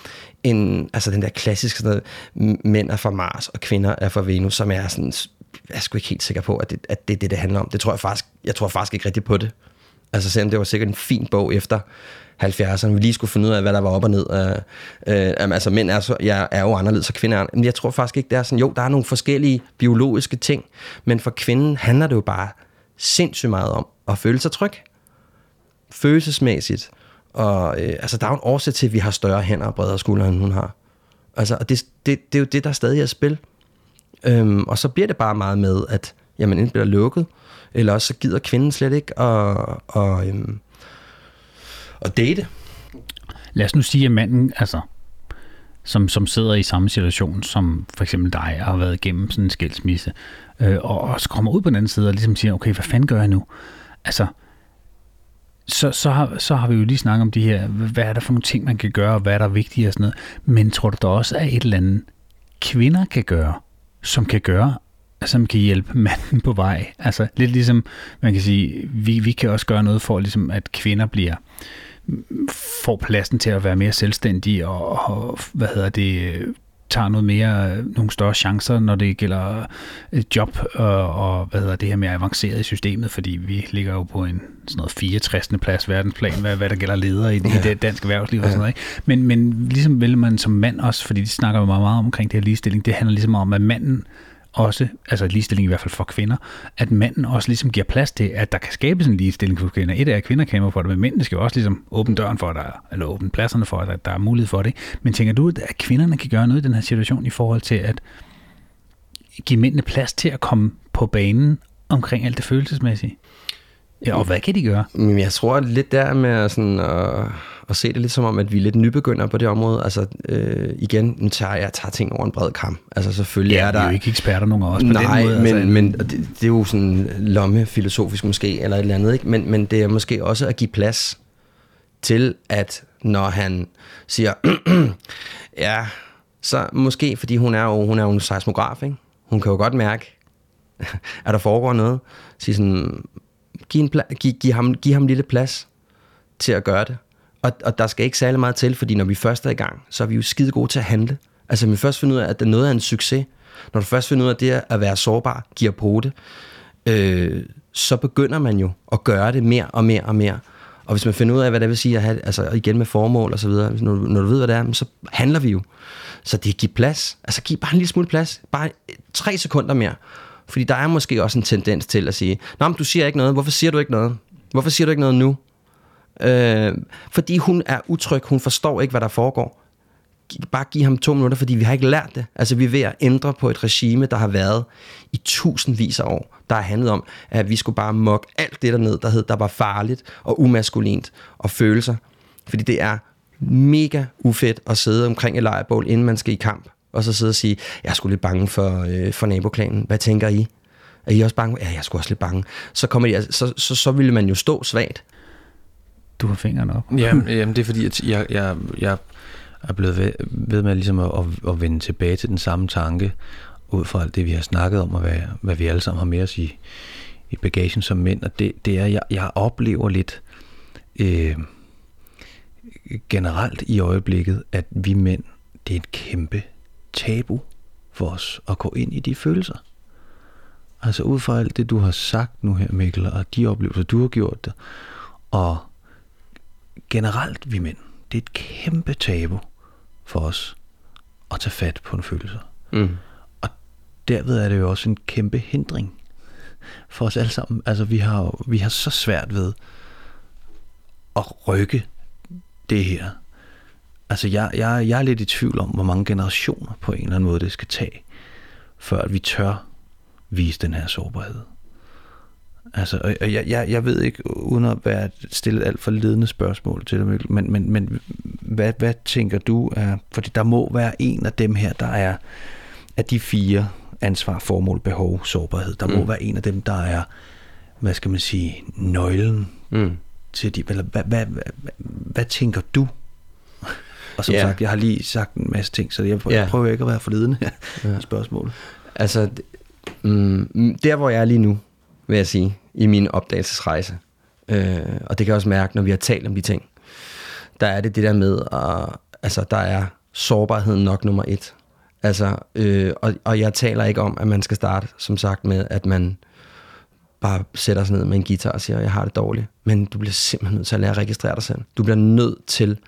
en altså den der klassiske sådan noget, mænd er fra Mars, og kvinder er fra Venus, som er sådan, jeg er sgu ikke helt sikker på, at det, at det er det, det handler om. Det tror jeg faktisk, jeg tror faktisk ikke rigtigt på det. Altså selvom det var sikkert en fin bog efter 70'erne, vi lige skulle finde ud af, hvad der var op og ned. Øh, øh, altså mænd er, så, jeg er jo anderledes, og kvinder er Men jeg tror faktisk ikke, det er sådan, jo, der er nogle forskellige biologiske ting, men for kvinden handler det jo bare sindssygt meget om at føle sig tryg. Følelsesmæssigt. Og øh, altså, der er jo en årsag til, at vi har større hænder og bredere skuldre, end hun har. Altså, og det, det, det er jo det, der stadig er spil. Øhm, og så bliver det bare meget med, at jamen, enten bliver lukket, eller også så gider kvinden slet ikke at, og, øhm, at date. Lad os nu sige, at manden, altså, som, som sidder i samme situation, som for eksempel dig, og har været igennem sådan en skilsmisse, øh, og også kommer ud på den anden side og ligesom siger, okay, hvad fanden gør jeg nu? Altså, så, så, har, så har vi jo lige snakket om de her, hvad er der for nogle ting, man kan gøre, og hvad er der vigtigt og sådan noget. Men tror du, der også er et eller andet, kvinder kan gøre, som kan gøre, som kan hjælpe manden på vej? Altså lidt ligesom, man kan sige, vi, vi kan også gøre noget for, ligesom, at kvinder bliver får pladsen til at være mere selvstændige og, og hvad hedder det, tager noget mere, nogle større chancer, når det gælder et job og, og hvad hedder det her mere avanceret i systemet, fordi vi ligger jo på en sådan noget 64. plads verdensplan, hvad, hvad der gælder ledere i, ja. i det danske erhvervsliv og sådan noget. Ikke? Men, men ligesom vil man som mand også, fordi de snakker jo meget, meget omkring det her ligestilling, det handler ligesom om, at manden også, altså ligestilling i hvert fald for kvinder, at manden også ligesom giver plads til, at der kan skabes en ligestilling for kvinder. Et er, at kvinder kæmper for det, men mændene skal jo også ligesom åbne døren for, at der, eller åbne pladserne for, at der er mulighed for det. Men tænker du, at kvinderne kan gøre noget i den her situation i forhold til at give mændene plads til at komme på banen omkring alt det følelsesmæssige? Ja, og hvad kan de gøre? Jeg tror lidt der med sådan at at se det lidt som om, at vi er lidt nybegynder på det område. Altså øh, igen, nu tager jeg tager ting over en bred kamp. Altså selvfølgelig ja, er der... vi er jo ikke eksperter nogen af os på Nej, den måde. men, altså, men det, det, er jo sådan lomme filosofisk måske, eller et eller andet, ikke? Men, men det er måske også at give plads til, at når han siger, ja, så måske, fordi hun er jo, hun er jo en seismograf, ikke? Hun kan jo godt mærke, at der foregår noget. Sige sådan, giv, en pla- giv, giv, ham, giv ham lille plads til at gøre det. Og, og der skal ikke særlig meget til, fordi når vi først er i gang, så er vi jo skide gode til at handle. Altså, når vi først finder ud af, at det noget er en succes, når du først finder ud af, at det at være sårbar giver på det, øh, så begynder man jo at gøre det mere og mere og mere. Og hvis man finder ud af, hvad det vil sige at have, altså igen med formål og så videre, når, du, når du ved, hvad det er, så handler vi jo. Så det giver plads. Altså giv bare en lille smule plads. Bare tre sekunder mere. Fordi der er måske også en tendens til at sige, Nå, men du siger ikke noget. Hvorfor siger du ikke noget? Hvorfor siger du ikke noget nu? Øh, fordi hun er utryg, hun forstår ikke, hvad der foregår. Bare giv ham to minutter, fordi vi har ikke lært det. Altså vi er ved at ændre på et regime, der har været i tusindvis af år. Der har handlet om, at vi skulle bare mokke alt det der ned, der hed, der var farligt og umaskulint og følelser. Fordi det er mega ufedt at sidde omkring et lejrbål, inden man skal i kamp. Og så sidde og sige, jeg er sgu lidt bange for, øh, for naboklanen. Hvad tænker I? Er I også bange? Ja, jeg er sgu også lidt bange. Så, kommer de, så, så, så ville man jo stå svagt du har fingrene op. Jamen, jamen det er fordi, at jeg, jeg, jeg er blevet ved, ved med ligesom at, at, at vende tilbage til den samme tanke, ud fra alt det, vi har snakket om, og hvad, hvad vi alle sammen har med os i, i bagagen som mænd, og det, det er, jeg, jeg oplever lidt øh, generelt i øjeblikket, at vi mænd, det er et kæmpe tabu for os at gå ind i de følelser. Altså ud fra alt det, du har sagt nu her, Mikkel, og de oplevelser, du har gjort det, og generelt vi mænd, det er et kæmpe tabu for os at tage fat på en følelse. Mm. Og derved er det jo også en kæmpe hindring for os alle sammen. Altså vi har, vi har så svært ved at rykke det her. Altså jeg, jeg, jeg er lidt i tvivl om, hvor mange generationer på en eller anden måde det skal tage, før vi tør vise den her sårbarhed. Altså, og jeg, jeg, jeg ved ikke, uden at være stillet alt for ledende spørgsmål til dig, men, men, men hvad, hvad tænker du er, fordi der må være en af dem her, der er af de fire ansvar, formål, behov, sårbarhed, der mm. må være en af dem, der er, hvad skal man sige, nøglen mm. til de, eller hvad, hvad, hvad, hvad, hvad tænker du? Og som Ja. sagt, jeg har lige sagt en masse ting, så jeg, Ja. jeg prøver ikke at være forledende Ja. i spørgsmålet. Altså, mm, der hvor jeg er lige nu, vil jeg sige, i min opdagelsesrejse, øh, og det kan jeg også mærke, når vi har talt om de ting, der er det det der med, at, altså, der er sårbarheden nok nummer et. Altså, øh, og, og jeg taler ikke om, at man skal starte, som sagt, med, at man bare sætter sig ned med en guitar og siger, jeg har det dårligt. Men du bliver simpelthen nødt til at lære at registrere dig selv. Du bliver nødt til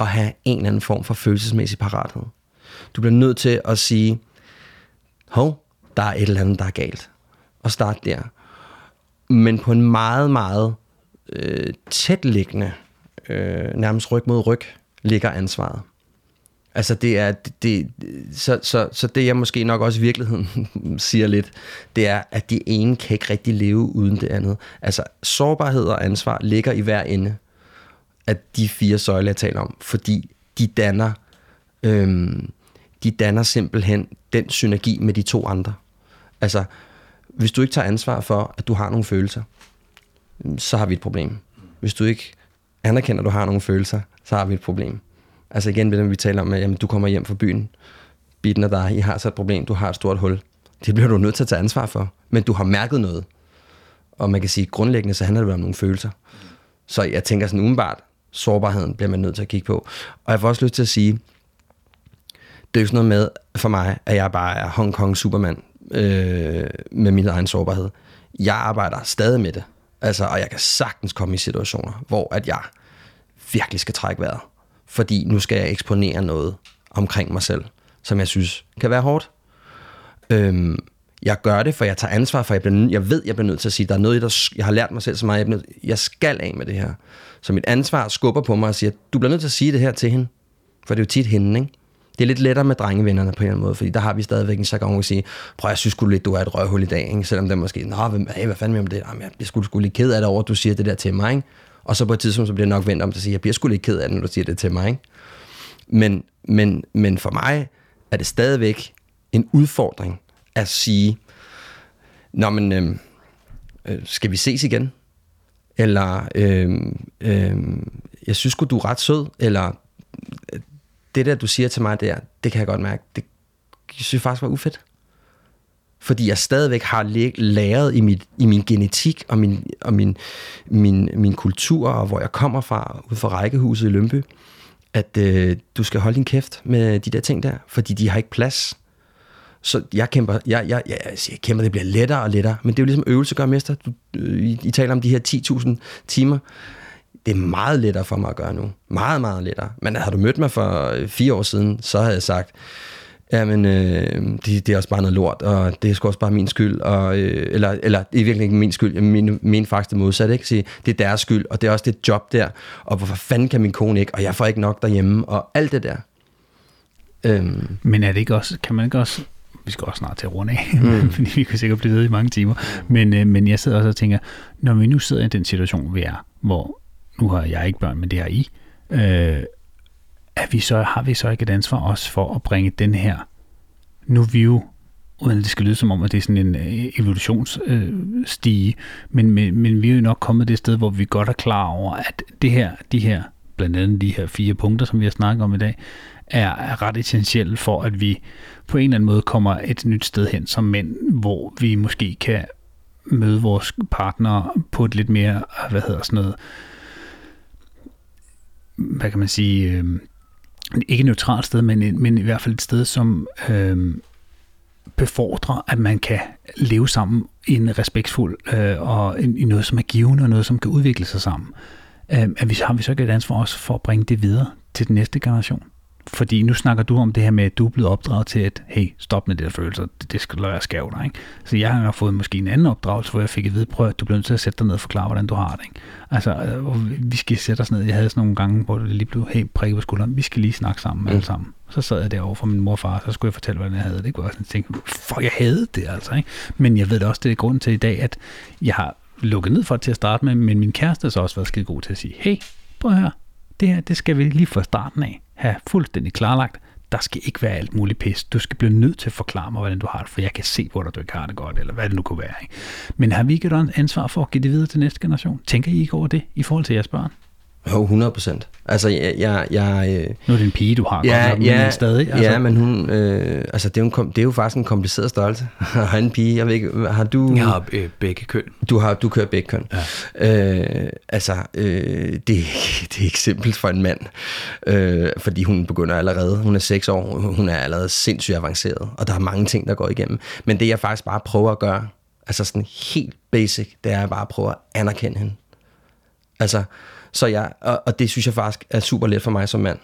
at have en eller anden form for følelsesmæssig parathed. Du bliver nødt til at sige, hov, der er et eller andet, der er galt. Og start der. Men på en meget, meget øh, tætliggende, øh, nærmest ryg mod ryg, ligger ansvaret. Altså det er, det, det, så, så, så det jeg måske nok også i virkeligheden siger lidt, det er, at det ene kan ikke rigtig leve uden det andet. Altså sårbarhed og ansvar ligger i hver ende af de fire søjler, jeg taler om, fordi de danner, øhm, de danner simpelthen den synergi med de to andre. Altså, hvis du ikke tager ansvar for, at du har nogle følelser, så har vi et problem. Hvis du ikke anerkender, at du har nogle følelser, så har vi et problem. Altså igen, det vi taler om, at jamen, du kommer hjem fra byen, bitten af dig, I har så et problem, du har et stort hul. Det bliver du nødt til at tage ansvar for. Men du har mærket noget. Og man kan sige, grundlæggende, så handler det om nogle følelser. Så jeg tænker sådan umiddelbart, sårbarheden bliver man nødt til at kigge på. Og jeg får også lyst til at sige, det er jo sådan noget med for mig, at jeg bare er Hong Kong Superman øh, med min egen sårbarhed. Jeg arbejder stadig med det. Altså, og jeg kan sagtens komme i situationer, hvor at jeg virkelig skal trække vejret. Fordi nu skal jeg eksponere noget omkring mig selv, som jeg synes kan være hårdt. Øhm, jeg gør det, for jeg tager ansvar for, jeg, bliver, jeg ved, jeg bliver nødt til at sige, der er noget, der, jeg har lært mig selv så meget, jeg, nødt- jeg skal af med det her. Så mit ansvar skubber på mig og siger, du bliver nødt til at sige det her til hende. For det er jo tit hende, ikke? Det er lidt lettere med drengevennerne på en eller anden måde, fordi der har vi stadigvæk en jargon, at sige, prøv jeg synes sgu lidt, du er et røvhul i dag, ikke? selvom det måske, nå, hvad, hey, hvad fanden med om det? Jamen, jeg bliver sgu, sgu lidt ked af det over, at du siger det der til mig, ikke? Og så på et tidspunkt, så bliver det nok vendt om til at sige, jeg bliver sgu lidt ked af det, når du siger det til mig, ikke? Men, men, men for mig er det stadigvæk en udfordring at sige, Nå, men øhm, øh, skal vi ses igen? Eller, øh, øh, jeg synes du er ret sød, eller øh, det der, du siger til mig der, det kan jeg godt mærke, det synes jeg faktisk var ufedt. Fordi jeg stadigvæk har læret i, mit, i min genetik og, min, og min, min, min kultur, og hvor jeg kommer fra, ud fra rækkehuset i Lønby, at øh, du skal holde din kæft med de der ting der, fordi de har ikke plads. Så jeg kæmper, jeg, jeg, jeg, jeg, kæmper, det bliver lettere og lettere, men det er jo ligesom øvelse gør mester. Du, øh, I, I taler om de her 10.000 timer. Det er meget lettere for mig at gøre nu. Meget, meget lettere. Men havde du mødt mig for øh, fire år siden, så havde jeg sagt, jamen, øh, det, det er også bare noget lort, og det er sgu også bare min skyld, og, øh, eller, eller det er virkelig ikke min skyld, jeg min, min faktisk det modsatte, ikke? Sige, det er deres skyld, og det er også det job der, og hvorfor fanden kan min kone ikke, og jeg får ikke nok derhjemme, og alt det der. Øhm, Men er det ikke også, kan man ikke også, vi skal også snart til at runde af, mm. fordi vi kan sikkert blive ved i mange timer, men, øh, men jeg sidder også og tænker, når vi nu sidder i den situation, vi er, hvor nu har jeg ikke børn, men det har I, øh, er vi så, har vi så ikke et ansvar også for at bringe den her, nu vi jo, uden at det skal lyde som om, at det er sådan en øh, evolutionsstige, men, men, men vi er jo nok kommet det sted, hvor vi godt er klar over, at det her, de her, blandt andet de her fire punkter, som vi har snakket om i dag, er, ret essentielle for, at vi på en eller anden måde kommer et nyt sted hen som mænd, hvor vi måske kan møde vores partner på et lidt mere, hvad hedder sådan noget, hvad kan man sige, øh, ikke neutralt sted, men, men i hvert fald et sted, som øh, befordrer, at man kan leve sammen i en respektfuld øh, og i, i noget, som er givende og noget, som kan udvikle sig sammen. Øh, at vi, har vi så ikke et ansvar også for at bringe det videre til den næste generation? Fordi nu snakker du om det her med, at du er blevet opdraget til, at hey, stop med det der følelser, det, det skal lade være skæv dig, ikke? Så jeg har fået måske en anden opdragelse, hvor jeg fik at vide, prøv at du bliver nødt til at sætte dig ned og forklare, hvordan du har det, ikke? Altså, øh, vi- skal sætte os ned. Jeg havde sådan nogle gange, hvor det lige blev, hey, prikket på skulderen, vi skal lige snakke sammen, mm. alle sammen. Så sad jeg derovre for min mor og far, så skulle jeg fortælle, hvordan jeg havde det. Det kunne jeg sådan tænke, fuck, jeg havde det altså, ikke? Men jeg ved også, det er grunden til i dag, at jeg har lukket ned for det til at starte med, men min kæreste har så også været skide god til at sige, hey, prøv at høre, det her, det skal vi lige fra starten af have fuldstændig klarlagt. Der skal ikke være alt muligt pis. Du skal blive nødt til at forklare mig, hvordan du har det, for jeg kan se på dig, du ikke har det godt, eller hvad det nu kunne være. Ikke? Men har vi ikke et ansvar for at give det videre til næste generation? Tænker I ikke over det i forhold til jeres børn? Jo, 100 procent. Altså, jeg... jeg, jeg øh, Nu er det en pige, du har, ja, godt ja, men stadig. Altså. Ja, men hun... Øh, altså, det er, jo en, det er jo faktisk en kompliceret størrelse. Har en pige, jeg ved ikke... Har du... Jeg har øh, begge køn. Du har du kører begge køn. Ja. Øh, altså, øh, det, det er ikke simpelt for en mand, øh, fordi hun begynder allerede, hun er 6 år, hun er allerede sindssygt avanceret, og der er mange ting, der går igennem. Men det jeg faktisk bare prøver at gøre, altså sådan helt basic, det er bare at prøve at anerkende hende. Altså, så jeg, og, og det synes jeg faktisk er super let for mig som mand,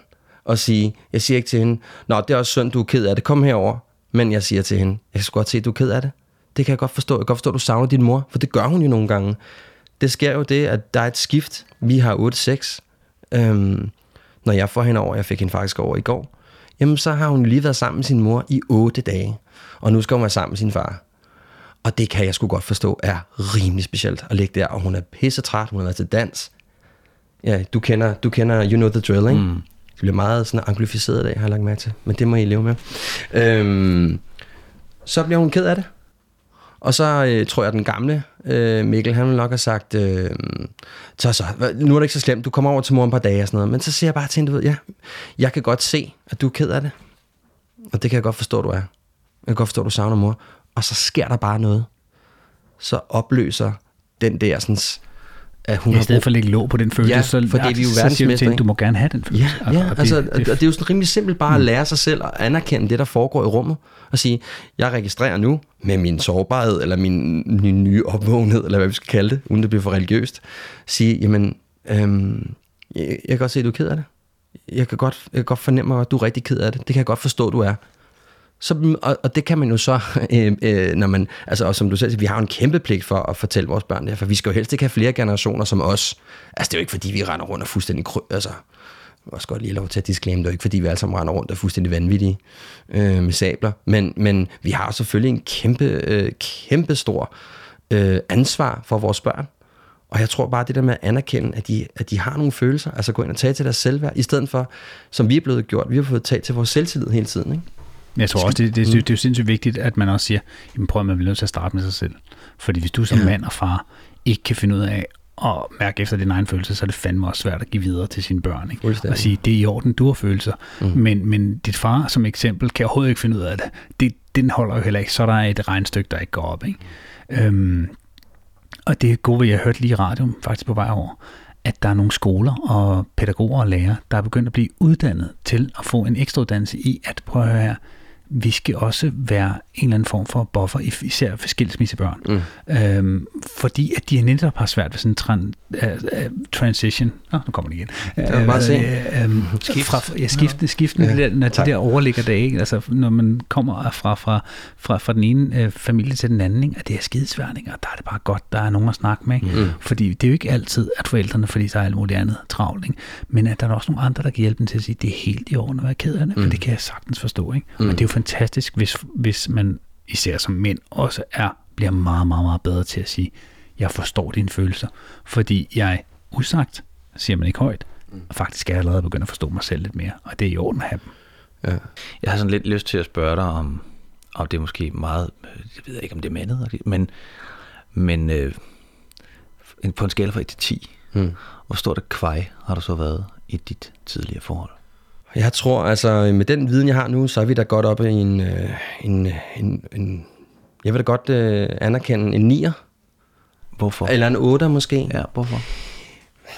at sige, jeg siger ikke til hende, nå, det er også synd, du er ked af det, kom herover. Men jeg siger til hende, jeg kan godt se, at du er ked af det. Det kan jeg godt forstå. Jeg kan godt forstå, at du savner din mor, for det gør hun jo nogle gange. Det sker jo det, at der er et skift. Vi har 8-6. Øhm, når jeg får hende over, jeg fik hende faktisk over i går, jamen så har hun lige været sammen med sin mor i 8 dage. Og nu skal hun være sammen med sin far. Og det kan jeg sgu godt forstå er rimelig specielt at ligge der. Og hun er pissetræt, hun har været til dans. Ja, du kender, du kender You Know The Drill, ikke? Mm. Det bliver meget sådan anglificeret i dag, har jeg lagt mærke til. Men det må I leve med. Øhm, så bliver hun ked af det. Og så øh, tror jeg, den gamle øh, Mikkel, han vil nok have sagt, øh, så, så, nu er det ikke så slemt, du kommer over til mor om et par dage og sådan noget. Men så siger jeg bare til hende, du ved, ja, jeg kan godt se, at du er ked af det. Og det kan jeg godt forstå, du er. Jeg kan godt forstå, du savner mor. Og så sker der bare noget. Så opløser den der sådan, at hun I har stedet for at lægge låg på den følelse, Ja, så, for det er vi jo så siger til i. du må gerne have den følelse. Ja, ja Og altså, det, det, og det er jo sådan rimelig simpelt bare at lære sig selv at anerkende det, der foregår i rummet, og sige, jeg registrerer nu med min sårbarhed, eller min, min nye opvågenhed, eller hvad vi skal kalde det, uden det bliver for religiøst, sige, jamen, øhm, jeg, jeg kan godt se, at du er ked af det. Jeg kan godt, jeg kan godt fornemme, at du er rigtig ked af det. Det kan jeg godt forstå, du er. Så, og, og det kan man jo så, øh, øh, når man, altså og som du selv siger, vi har jo en kæmpe pligt for at fortælle vores børn det, for vi skal jo helst ikke have flere generationer som os. Altså det er jo ikke fordi, vi render rundt og fuldstændig, krø- altså, jeg også godt lige lov til at disclaimer, det er jo ikke fordi, vi alle sammen render rundt og er fuldstændig vanvittige øh, med sabler, men, men vi har selvfølgelig en kæmpe, øh, kæmpe stor øh, ansvar for vores børn. Og jeg tror bare, det der med at anerkende, at de, at de har nogle følelser, altså gå ind og tage til deres selvværd, i stedet for, som vi er blevet gjort, vi har fået talt til vores selvtillid hele tiden. Ikke? Jeg tror også, det, det, det, det er jo sindssygt vigtigt, at man også siger, jamen prøv at man bliver nødt til at starte med sig selv. Fordi hvis du som Ja. mand og far ikke kan finde ud af at mærke efter din egen følelse, så er det fandme også svært at give videre til sine børn. Ikke? Og sige, det er i orden, du har følelser. Mm. Men, men dit far som eksempel kan overhovedet ikke finde ud af det. det. Den holder jo heller ikke. Så er der et regnstykke, der ikke går op. Ikke? Øhm, og det er gode, ved, jeg hørte lige i radioen faktisk på vej over, at der er nogle skoler og pædagoger og lærere, der er begyndt at blive uddannet til at få en ekstra uddannelse i at prøve at høre her, vi skal også være en eller anden form for buffer, i- især for skilsmissebørn. Mm. Øhm, fordi at de netop har svært ved sådan en tran, uh, uh, transition. Nå, nu kommer det igen. er bare se. Uh, um, fra, ja, skiftende, skiftende Ja, der, når de tak. der overligger det, ikke? Altså, når man kommer fra, fra, fra, fra den ene øh, familie til den anden, ikke? og det er skidesvært, ikke? og der er det bare godt, der er nogen at snakke med. Ikke? Mm. Fordi det er jo ikke altid, at forældrene, fordi der er alt muligt andet travlt, ikke? men at der er også nogle andre, der kan hjælpe dem til at sige, det er helt i orden at være ked af det, mm. for det kan jeg sagtens forstå. Ikke? Mm. Og det er jo fantastisk, hvis, hvis man især som mænd også er, bliver meget, meget, meget bedre til at sige, jeg forstår dine følelser, fordi jeg usagt, siger man ikke højt, og faktisk er jeg allerede begyndt at forstå mig selv lidt mere, og det er i orden at have dem. Ja. Jeg har sådan lidt lyst til at spørge dig om, om det er måske meget, jeg ved ikke om det er mandet, men, men øh, på en skala fra 1 til 10, Mm. hvor stort et kvej har du så været i dit tidligere forhold? Jeg tror, altså med den viden, jeg har nu, så er vi da godt oppe i en, øh, en, en, en jeg vil da godt øh, anerkende en 9'er, Hvorfor? eller en 8'er måske. Ja, hvorfor?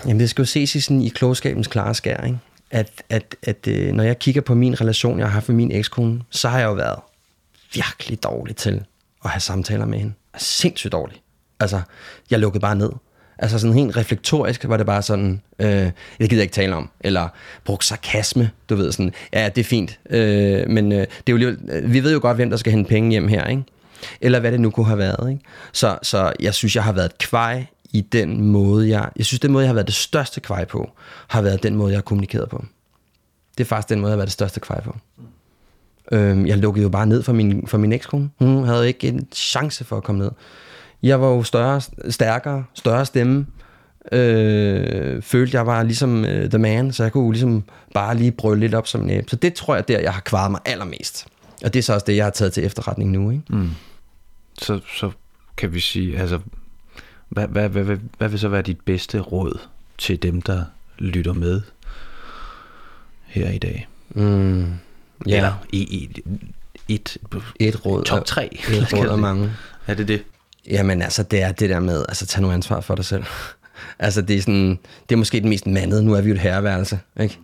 Jamen det skal jo ses i, sådan, i klogskabens klare skær, ikke? At, at, at øh, når jeg kigger på min relation, jeg har haft med min ekskone, så har jeg jo været virkelig dårlig til at have samtaler med hende. Sindssygt dårlig. Altså, jeg lukkede bare ned. Altså sådan helt reflektorisk var det bare sådan, øh, det gider jeg ikke tale om. Eller brugt sarkasme, du ved sådan, ja, det er fint. Øh, men øh, det er jo øh, vi ved jo godt, hvem der skal hente penge hjem her, ikke? Eller hvad det nu kunne have været, ikke? Så, så jeg synes, jeg har været et kvej i den måde, jeg... Jeg synes, den måde, jeg har været det største kvej på, har været den måde, jeg har kommunikeret på. Det er faktisk den måde, jeg har været det største kvej på. Øhm, jeg lukkede jo bare ned for min, for min ekskone. Hun havde ikke en chance for at komme ned. Jeg var jo større, stærkere, større stemme. Øh, følte, jeg var ligesom uh, the man, så jeg kunne ligesom bare lige brøle lidt op som en æb. Så det tror jeg, der jeg har kvaret mig allermest. Og det er så også det, jeg har taget til efterretning nu. Ikke? Mm. Så, så kan vi sige, altså, hvad, hvad, hvad, hvad, hvad vil så være dit bedste råd til dem, der lytter med her i dag. Mm, Ja. Eller i, i et, et råd. top 3. Et råd af mange. Er det det? Jamen altså, det er det der med, altså tag nu ansvar for dig selv. altså det er sådan, det er måske den mest mandede, nu er vi jo et herreværelse, ikke?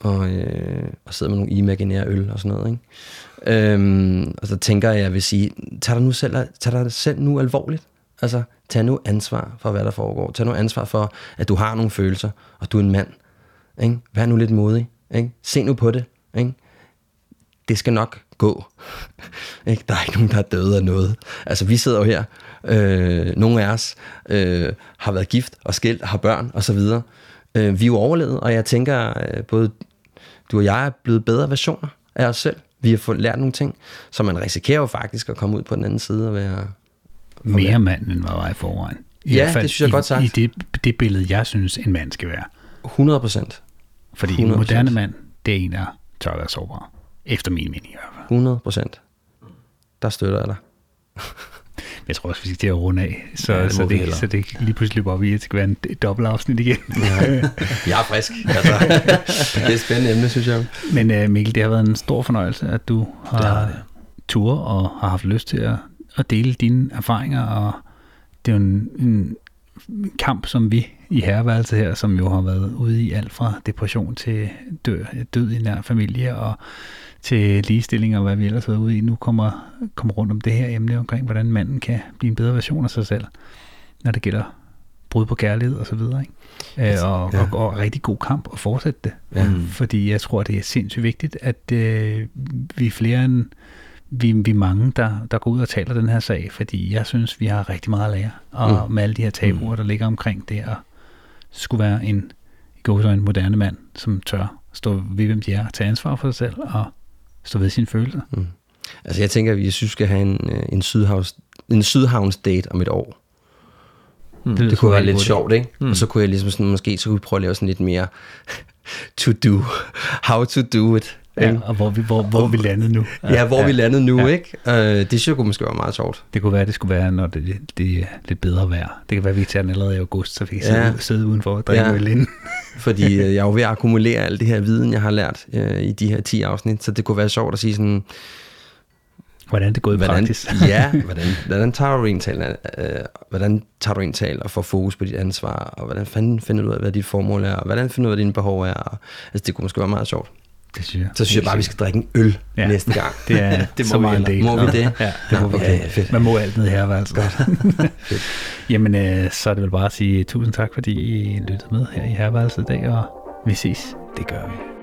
Og, øh, og sidder med nogle imaginære øl og sådan noget, ikke? Øhm, og så tænker jeg, jeg vil sige, tag dig nu selv, tag dig selv nu alvorligt. Altså, tag nu ansvar for, hvad der foregår. Tag nu ansvar for, at du har nogle følelser, og du er en mand. Ikke? Vær nu lidt modig. Ikke? Se nu på det. Ikke? det skal nok gå. ikke? Der er ikke nogen, der er døde af noget. Altså, vi sidder jo her. Øh, nogle af os øh, har været gift og skilt, har børn og så videre. Øh, vi er jo overlevet, og jeg tænker, øh, både du og jeg er blevet bedre versioner af os selv. Vi har fået lært nogle ting, så man risikerer jo faktisk at komme ud på den anden side og være... Mere mand, end hvad var i forvejen. I Ja, fald det synes jeg i, godt sagt. I det, det billede, jeg synes, en mand skal være. 100 procent. Fordi en 100%. moderne mand, det er en, der tør være sårbar. Efter min mening i hvert fald. 100 procent. Der støtter jeg dig. Jeg tror også, vi skal til at runde af, så, Ja, ja, det så, vi det, så det lige pludselig løber op i, at det skal være en et dobbelt afsnit igen. Jeg er frisk. Altså, det er et spændende emne, synes jeg. Men uh, Mikkel, det har været en stor fornøjelse, at du Det har har det. tur og har haft lyst til at, at dele dine erfaringer, og det er jo en, en kamp, som vi i herreværelset her, som jo har været ude i alt fra depression til død, død i nær familie, og til ligestilling og hvad vi ellers har været ude i, nu kommer, kommer rundt om det her emne omkring, hvordan manden kan blive en bedre version af sig selv, når det gælder brud på kærlighed og så videre. Ikke? Øh, og, ja. og, og, rigtig god kamp at fortsætte det. Ja. Mm. Fordi jeg tror, det er sindssygt vigtigt, at øh, vi er flere end vi, vi er mange, der, der går ud og taler den her sag, fordi jeg synes, vi har rigtig meget at lære. Og mm. med alle de her tabuer, der ligger omkring det, at skulle være en, i går en moderne mand, som tør stå ved, hvem de er, tage ansvar for sig selv og stå ved sine følelser. Mm. Altså jeg tænker, at vi synes, skal have en, øh, en, sydhavns, en sydhavns date om et år. Mm. Det sgu kunne være lidt godt. sjovt, ikke? Mm. Og så kunne jeg ligesom sådan, måske så kunne vi prøve at lave sådan lidt mere to do, how to do it. Ja, og hvor vi, hvor, hvor vi landede nu. Ja, hvor ja. vi landede nu, Ja. ikke? Uh, det synes jeg kunne måske være meget sjovt. Det kunne være, det skulle være, når det, det er lidt bedre vejr. Det kan være, vi tager den allerede i august, så vi kan sidde, Ja. sidde udenfor og drikke Ja. øl inden. Fordi øh, jeg er jo ved at akkumulere al det her viden, jeg har lært uh, i de her 10 afsnit, så det kunne være sjovt at sige sådan, Hvordan det gået i hvordan, praksis. ja, hvordan, hvordan tager du en tal, øh, hvordan tager du en tal og får fokus på dit ansvar, og hvordan fanden finder du ud af, hvad dit formål er, og hvordan finder du ud af, hvad dine behov er, og, altså det kunne måske være meget sjovt. Det synes jeg. Så synes jeg bare, vi skal drikke en øl Ja. ja. næste gang. Det er Det må så vi meget en del. Må vi det? Ja, det må vi Okay, gerne. fedt. Man må alt ned her, altså. Godt. Jamen, øh, så er det vel bare at sige tusind tak, fordi I lyttede med her i herværelset i dag, og vi ses. Det gør vi.